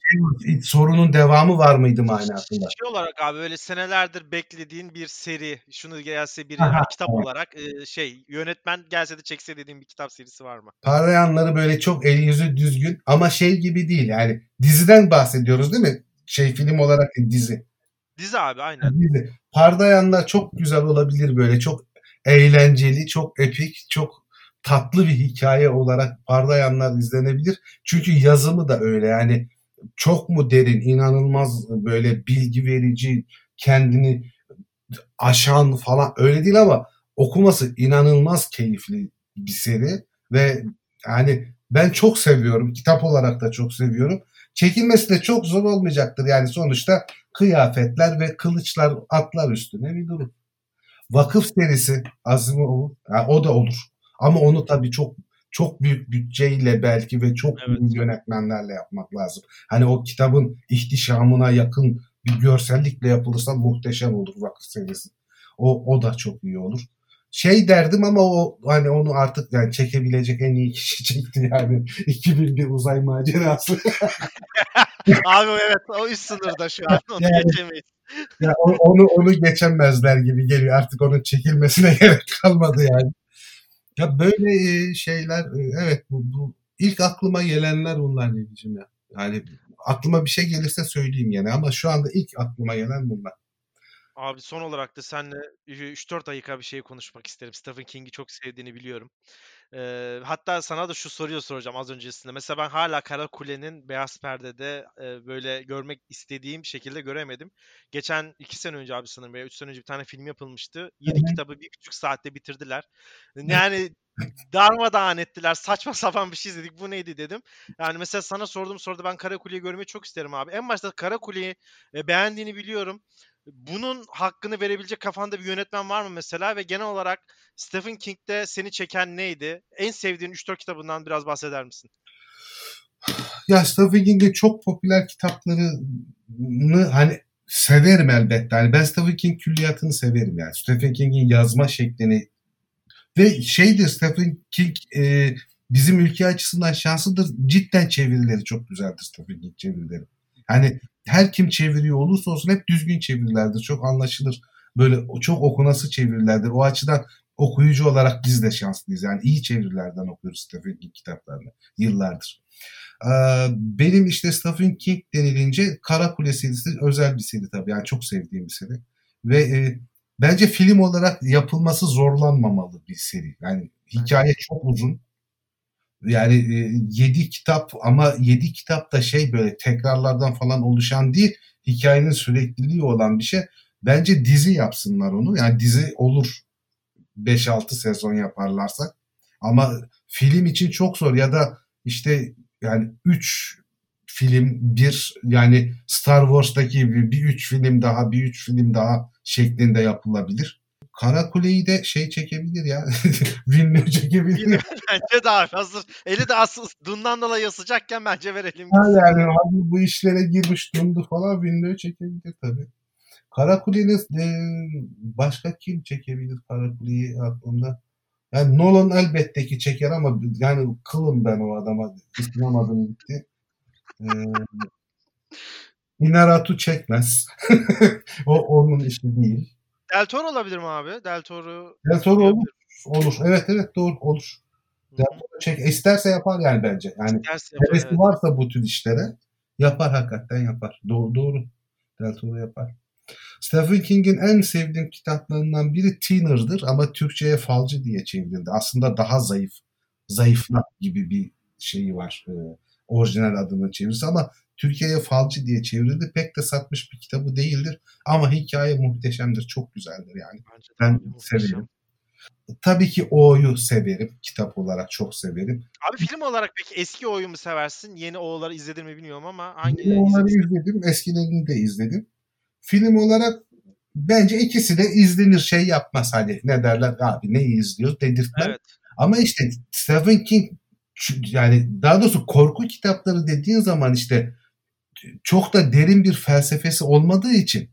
şey, sorunun devamı var mıydı manasında? Şey olarak abi böyle senelerdir beklediğin bir seri, şunu gelse bir Aha, kitap evet. olarak e, şey yönetmen gelse de çekse dediğin bir kitap serisi var mı? Parlayanları böyle çok el yüzü düzgün ama şey gibi değil yani diziden bahsediyoruz değil mi? Şey film olarak dizi. Dizi abi aynen. Dizi. Pardayanlar çok güzel olabilir böyle çok eğlenceli, çok epik, çok tatlı bir hikaye olarak Pardayanlar izlenebilir. Çünkü yazımı da öyle yani çok mu derin, inanılmaz böyle bilgi verici, kendini aşan falan öyle değil ama okuması inanılmaz keyifli bir seri ve yani ben çok seviyorum. Kitap olarak da çok seviyorum. Çekilmesi de çok zor olmayacaktır. Yani sonuçta kıyafetler ve kılıçlar atlar üstüne bir durum. Vakıf serisi Asimov'un yani o da olur. Ama onu tabii çok çok büyük bütçeyle belki ve çok evet. büyük yönetmenlerle yapmak lazım. Hani o kitabın ihtişamına yakın bir görsellikle yapılırsa muhteşem olur vakıf serisi. O, o da çok iyi olur. Şey derdim ama o hani onu artık yani çekebilecek en iyi kişi çekti yani 2001 uzay macerası. Abi evet o üst sınırda şu an onu yani, geçemeyiz. Ya onu onu geçemezler gibi geliyor. Artık onun çekilmesine gerek kalmadı yani. Ya böyle şeyler evet bu, bu ilk aklıma gelenler bunlar diyeceğim ya. Yani aklıma bir şey gelirse söyleyeyim yine ama şu anda ilk aklıma gelen bunlar. Abi son olarak da seninle 3-4 dakika bir şey konuşmak isterim. Stephen King'i çok sevdiğini biliyorum. Ee, hatta sana da şu soruyu soracağım az öncesinde. Mesela ben hala Kara Kule'nin Beyaz Perde'de e, böyle görmek istediğim şekilde göremedim. Geçen 2 sene önce abi sanırım veya 3 sene önce bir tane film yapılmıştı. 7 kitabı bir buçuk saatte bitirdiler. Yani darmadağın ettiler. Saçma sapan bir şey izledik. Bu neydi dedim. Yani mesela sana sorduğum soruda ben Kara Kule'yi görmeyi çok isterim abi. En başta Kara Kule'yi e, beğendiğini biliyorum. Bunun hakkını verebilecek kafanda bir yönetmen var mı mesela ve genel olarak Stephen King'de seni çeken neydi? En sevdiğin 3-4 kitabından biraz bahseder misin? Ya Stephen King'in çok popüler kitaplarını hani severim elbette. Yani ben Stephen King külliyatını severim yani. Stephen King'in yazma şeklini ve şeydir Stephen King e, bizim ülke açısından şanslıdır. Cidden çevirileri çok güzeldir Stephen King çevirileri. Hani her kim çeviriyor olursa olsun hep düzgün çevirilerdir. Çok anlaşılır. Böyle çok okunası çevirilerdir. O açıdan okuyucu olarak biz de şanslıyız. Yani iyi çevirilerden okuyoruz Stephen King kitaplarını yıllardır. Benim işte Stephen King denilince Kara Kule serisi özel bir seri tabii. Yani çok sevdiğim bir seri. Ve e, bence film olarak yapılması zorlanmamalı bir seri. Yani hikaye çok uzun. Yani e, 7 kitap ama 7 kitap da şey böyle tekrarlardan falan oluşan değil. Hikayenin sürekliliği olan bir şey. Bence dizi yapsınlar onu. Yani dizi olur 5-6 sezon yaparlarsa. Ama film için çok zor ya da işte yani 3 film bir yani Star Wars'taki bir 3 film daha bir 3 film daha şeklinde yapılabilir. Kara Kule'yi de şey çekebilir ya. Villeneuve çekebilir. bence daha hazır. Eli de asıl Dundan dolayı sıcakken bence verelim. Ha yani abi bu işlere girmiş Dundu falan Villeneuve çekebilir tabii. Kara Kule'nin e, başka kim çekebilir Kara Kule'yi aklımda? Yani Nolan elbette ki çeker ama yani kılım ben o adama. İstinamadım gitti. Ee, Inaratu çekmez. o onun işi değil. Del Toro olabilir mi abi? Del Toro. Del Toro olur. Olur. Evet evet doğru olur. Del Toro çek. İsterse yapar yani bence. Yani hevesi evet. varsa bu tür işlere yapar hakikaten yapar. Doğru doğru. Del Toro yapar. Stephen King'in en sevdiğim kitaplarından biri Teener'dır ama Türkçe'ye Falcı diye çevrildi. Aslında daha zayıf, zayıfla gibi bir şeyi var. E, orijinal adını çevirisi ama Türkiye'ye Falcı diye çevrildi. Pek de satmış bir kitabı değildir. Ama hikaye muhteşemdir. Çok güzeldir yani. Bence ben severim. Tabii ki O'yu severim. Kitap olarak çok severim. Abi film olarak peki eski O'yu mu seversin? Yeni O'ları izledin mi bilmiyorum ama hangi Yeni O'ları izledim. Eskilerini de izledim. Film olarak bence ikisi de izlenir şey yapmaz hani ne derler abi ne izliyor dedirtmez. Evet. Ama işte Stephen King yani daha doğrusu korku kitapları dediğin zaman işte çok da derin bir felsefesi olmadığı için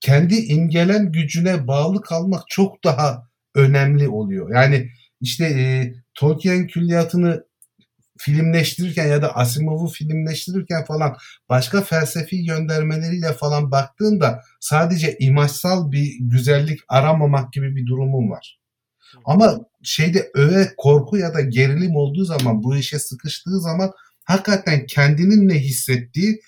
kendi imgelen gücüne bağlı kalmak çok daha önemli oluyor. Yani işte e, Tolkien külliyatını filmleştirirken ya da Asimov'u filmleştirirken falan başka felsefi göndermeleriyle falan baktığında sadece imajsal bir güzellik aramamak gibi bir durumum var. Ama şeyde öve korku ya da gerilim olduğu zaman bu işe sıkıştığı zaman hakikaten kendinin ne hissettiği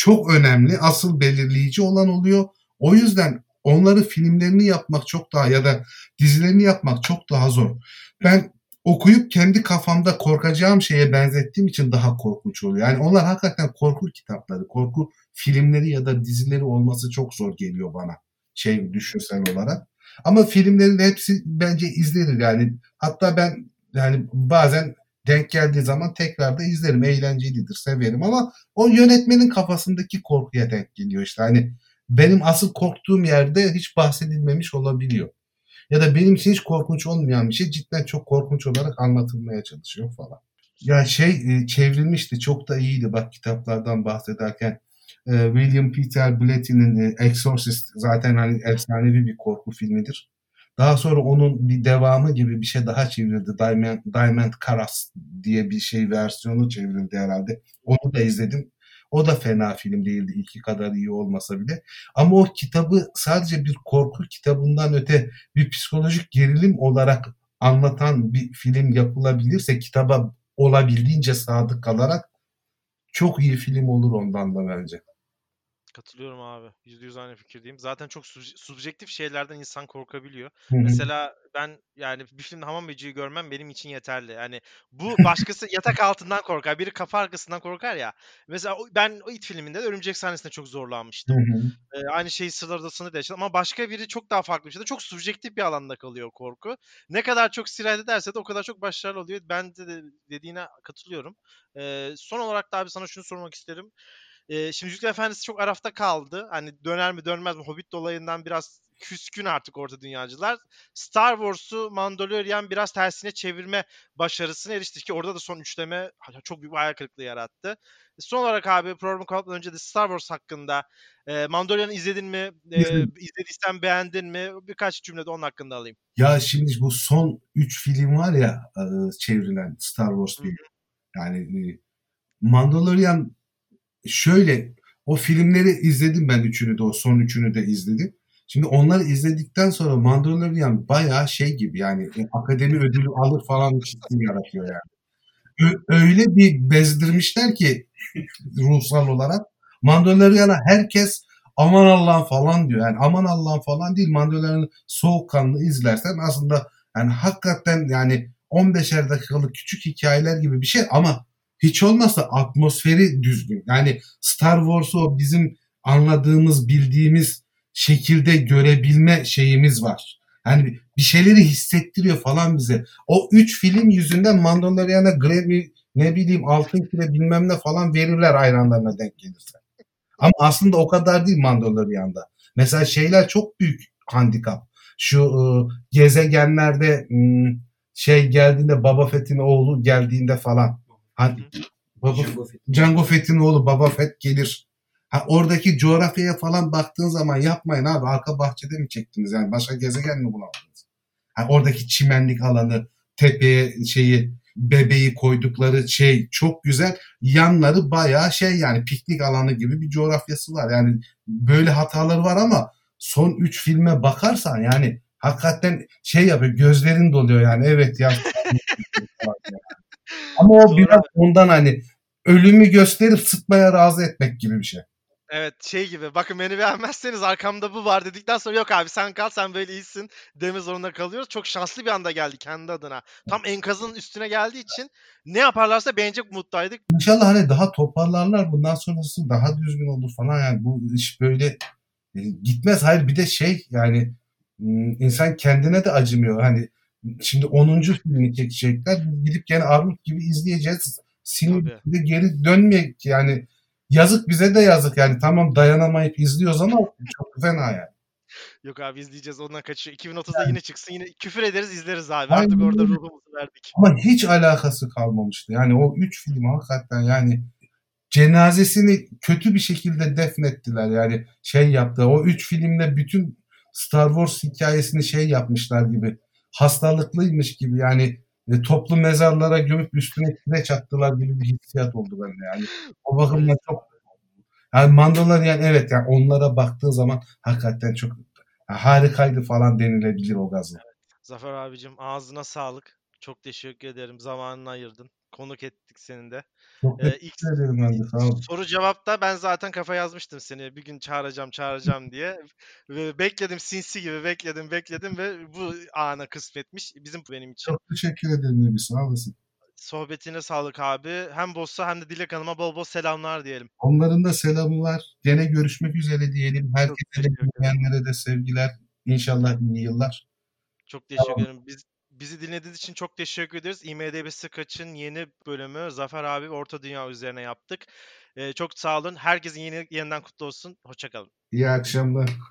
çok önemli, asıl belirleyici olan oluyor. O yüzden onları filmlerini yapmak çok daha ya da dizilerini yapmak çok daha zor. Ben okuyup kendi kafamda korkacağım şeye benzettiğim için daha korkunç oluyor. Yani onlar hakikaten korku kitapları, korku filmleri ya da dizileri olması çok zor geliyor bana şey düşünsel olarak. Ama filmlerin hepsi bence izlenir yani. Hatta ben yani bazen denk geldiği zaman tekrar da izlerim. Eğlencelidir, severim ama o yönetmenin kafasındaki korkuya denk geliyor işte. Hani benim asıl korktuğum yerde hiç bahsedilmemiş olabiliyor. Ya da benim için hiç korkunç olmayan bir şey cidden çok korkunç olarak anlatılmaya çalışıyor falan. Ya şey e, çevrilmişti çok da iyiydi bak kitaplardan bahsederken. E, William Peter Blatty'nin e, Exorcist zaten hani efsanevi bir korku filmidir. Daha sonra onun bir devamı gibi bir şey daha çevrildi. Diamond, Diamond Karas diye bir şey versiyonu çevrildi herhalde. Onu da izledim. O da fena film değildi iki kadar iyi olmasa bile. Ama o kitabı sadece bir korku kitabından öte bir psikolojik gerilim olarak anlatan bir film yapılabilirse kitaba olabildiğince sadık kalarak çok iyi film olur ondan da bence. Katılıyorum abi. Yüzde yüz aynı fikirdeyim. Zaten çok sub- subjektif şeylerden insan korkabiliyor. Hı hı. Mesela ben yani bir filmde hamam böceği görmem benim için yeterli. Yani bu başkası yatak altından korkar. Biri kafa arkasından korkar ya. Mesela ben o it filminde de örümcek sahnesinde çok zorlanmıştım. hı. Ee, aynı şeyi Sırlar Odası'nda da yaşadım. Ama başka biri çok daha farklı bir şeyde çok subjektif bir alanda kalıyor korku. Ne kadar çok sirayet ederse de o kadar çok başarılı oluyor. Ben de dediğine katılıyorum. Ee, son olarak da abi sana şunu sormak isterim. Ee, şimdi Yüzükler Efendisi çok arafta kaldı. Hani döner mi dönmez mi Hobbit dolayından biraz küskün artık orta dünyacılar. Star Wars'u Mandalorian biraz tersine çevirme başarısına erişti ki orada da son üçleme çok büyük bir hayal kırıklığı yarattı. Son olarak abi programı kapatmadan önce de Star Wars hakkında e, Mandalorian'ı izledin mi? E, izlediysen beğendin mi? Birkaç cümlede onun hakkında alayım. Ya şimdi bu son 3 film var ya e, çevrilen Star Wars diye. Yani e, Mandalorian şöyle o filmleri izledim ben üçünü de o son üçünü de izledim. Şimdi onları izledikten sonra Mandalorian bayağı şey gibi yani e, akademi ödülü alır falan hissi yaratıyor yani. Ö- öyle bir bezdirmişler ki ruhsal olarak Mandalorian'a herkes aman Allah'ım falan diyor. Yani aman Allah'ım falan değil. Mandalorian'ı soğukkanlı izlersen aslında yani hakikaten yani 15'er dakikalık küçük hikayeler gibi bir şey ama hiç olmazsa atmosferi düzgün. Yani Star Wars'u o bizim anladığımız, bildiğimiz şekilde görebilme şeyimiz var. Yani bir şeyleri hissettiriyor falan bize. O üç film yüzünden Mandalorian'a Grammy ne bileyim altın kile bilmem ne falan verirler hayranlarına denk gelirse. Ama aslında o kadar değil Mandalorian'da. Mesela şeyler çok büyük handikap. Şu ıı, gezegenlerde ım, şey geldiğinde Baba Fett'in oğlu geldiğinde falan. Hani, Baba, Jango Fett'in oğlu Baba Fett gelir. Ha, oradaki coğrafyaya falan baktığın zaman yapmayın abi arka bahçede mi çektiniz yani başka gezegen mi bulamadınız? Ha, oradaki çimenlik alanı, tepeye şeyi, bebeği koydukları şey çok güzel. Yanları bayağı şey yani piknik alanı gibi bir coğrafyası var. Yani böyle hataları var ama son 3 filme bakarsan yani hakikaten şey yapıyor gözlerin doluyor yani evet ya. ama o biraz ondan hani ölümü gösterip sıtmaya razı etmek gibi bir şey. Evet şey gibi bakın beni beğenmezseniz arkamda bu var dedikten sonra yok abi sen kal sen böyle iyisin deme zorunda kalıyoruz. Çok şanslı bir anda geldi kendi adına. Tam enkazın üstüne geldiği için ne yaparlarsa beğenecek umuttaydık. İnşallah hani daha toparlarlar bundan sonrası daha düzgün olur falan yani bu iş böyle e, gitmez. Hayır bir de şey yani insan kendine de acımıyor. Hani şimdi 10. filmi çekecekler. Gidip gene armut gibi izleyeceğiz. Sinir Tabii. de geri dönmeyecek yani. Yazık bize de yazık yani. Tamam dayanamayıp izliyoruz ama çok fena yani. Yok abi izleyeceğiz ondan kaçıyor. 2030'da yine çıksın yine küfür ederiz izleriz abi. Artık Aynen orada öyle. ruhumuzu verdik. Ama hiç alakası kalmamıştı. Yani o üç film hakikaten yani cenazesini kötü bir şekilde defnettiler. Yani şey yaptı. O üç filmde bütün Star Wars hikayesini şey yapmışlar gibi. Hastalıklıymış gibi yani e, toplu mezarlara gömüp üstüne kireç attılar gibi bir hissiyat oldu bende yani. O bakımdan çok yani Mandalorian evet yani onlara baktığın zaman hakikaten çok harikaydı falan denilebilir o gazı. Zafer abicim ağzına sağlık. Çok teşekkür ederim. Zamanını ayırdın. Konuk ettik seni de. Çok Ee, ilk ederim ben de sağ soru cevapta ben zaten kafa yazmıştım seni. Bir gün çağıracağım çağıracağım diye. Ve bekledim sinsi gibi bekledim bekledim ve bu ana kısmetmiş. Bizim benim için. Çok teşekkür ederim Nebi sağ olasın. Sohbetine sağlık abi. Hem Boss'a hem de Dilek Hanım'a bol bol selamlar diyelim. Onların da selamı var. Gene görüşmek üzere diyelim. Herkese de de sevgiler. İnşallah iyi yıllar. Çok teşekkür ederim. Biz bizi dinlediğiniz için çok teşekkür ederiz. IMDb Kaç'ın yeni bölümü Zafer abi Orta Dünya üzerine yaptık. Ee, çok sağ olun. Herkesin yeni yeniden kutlu olsun. Hoşçakalın. İyi akşamlar.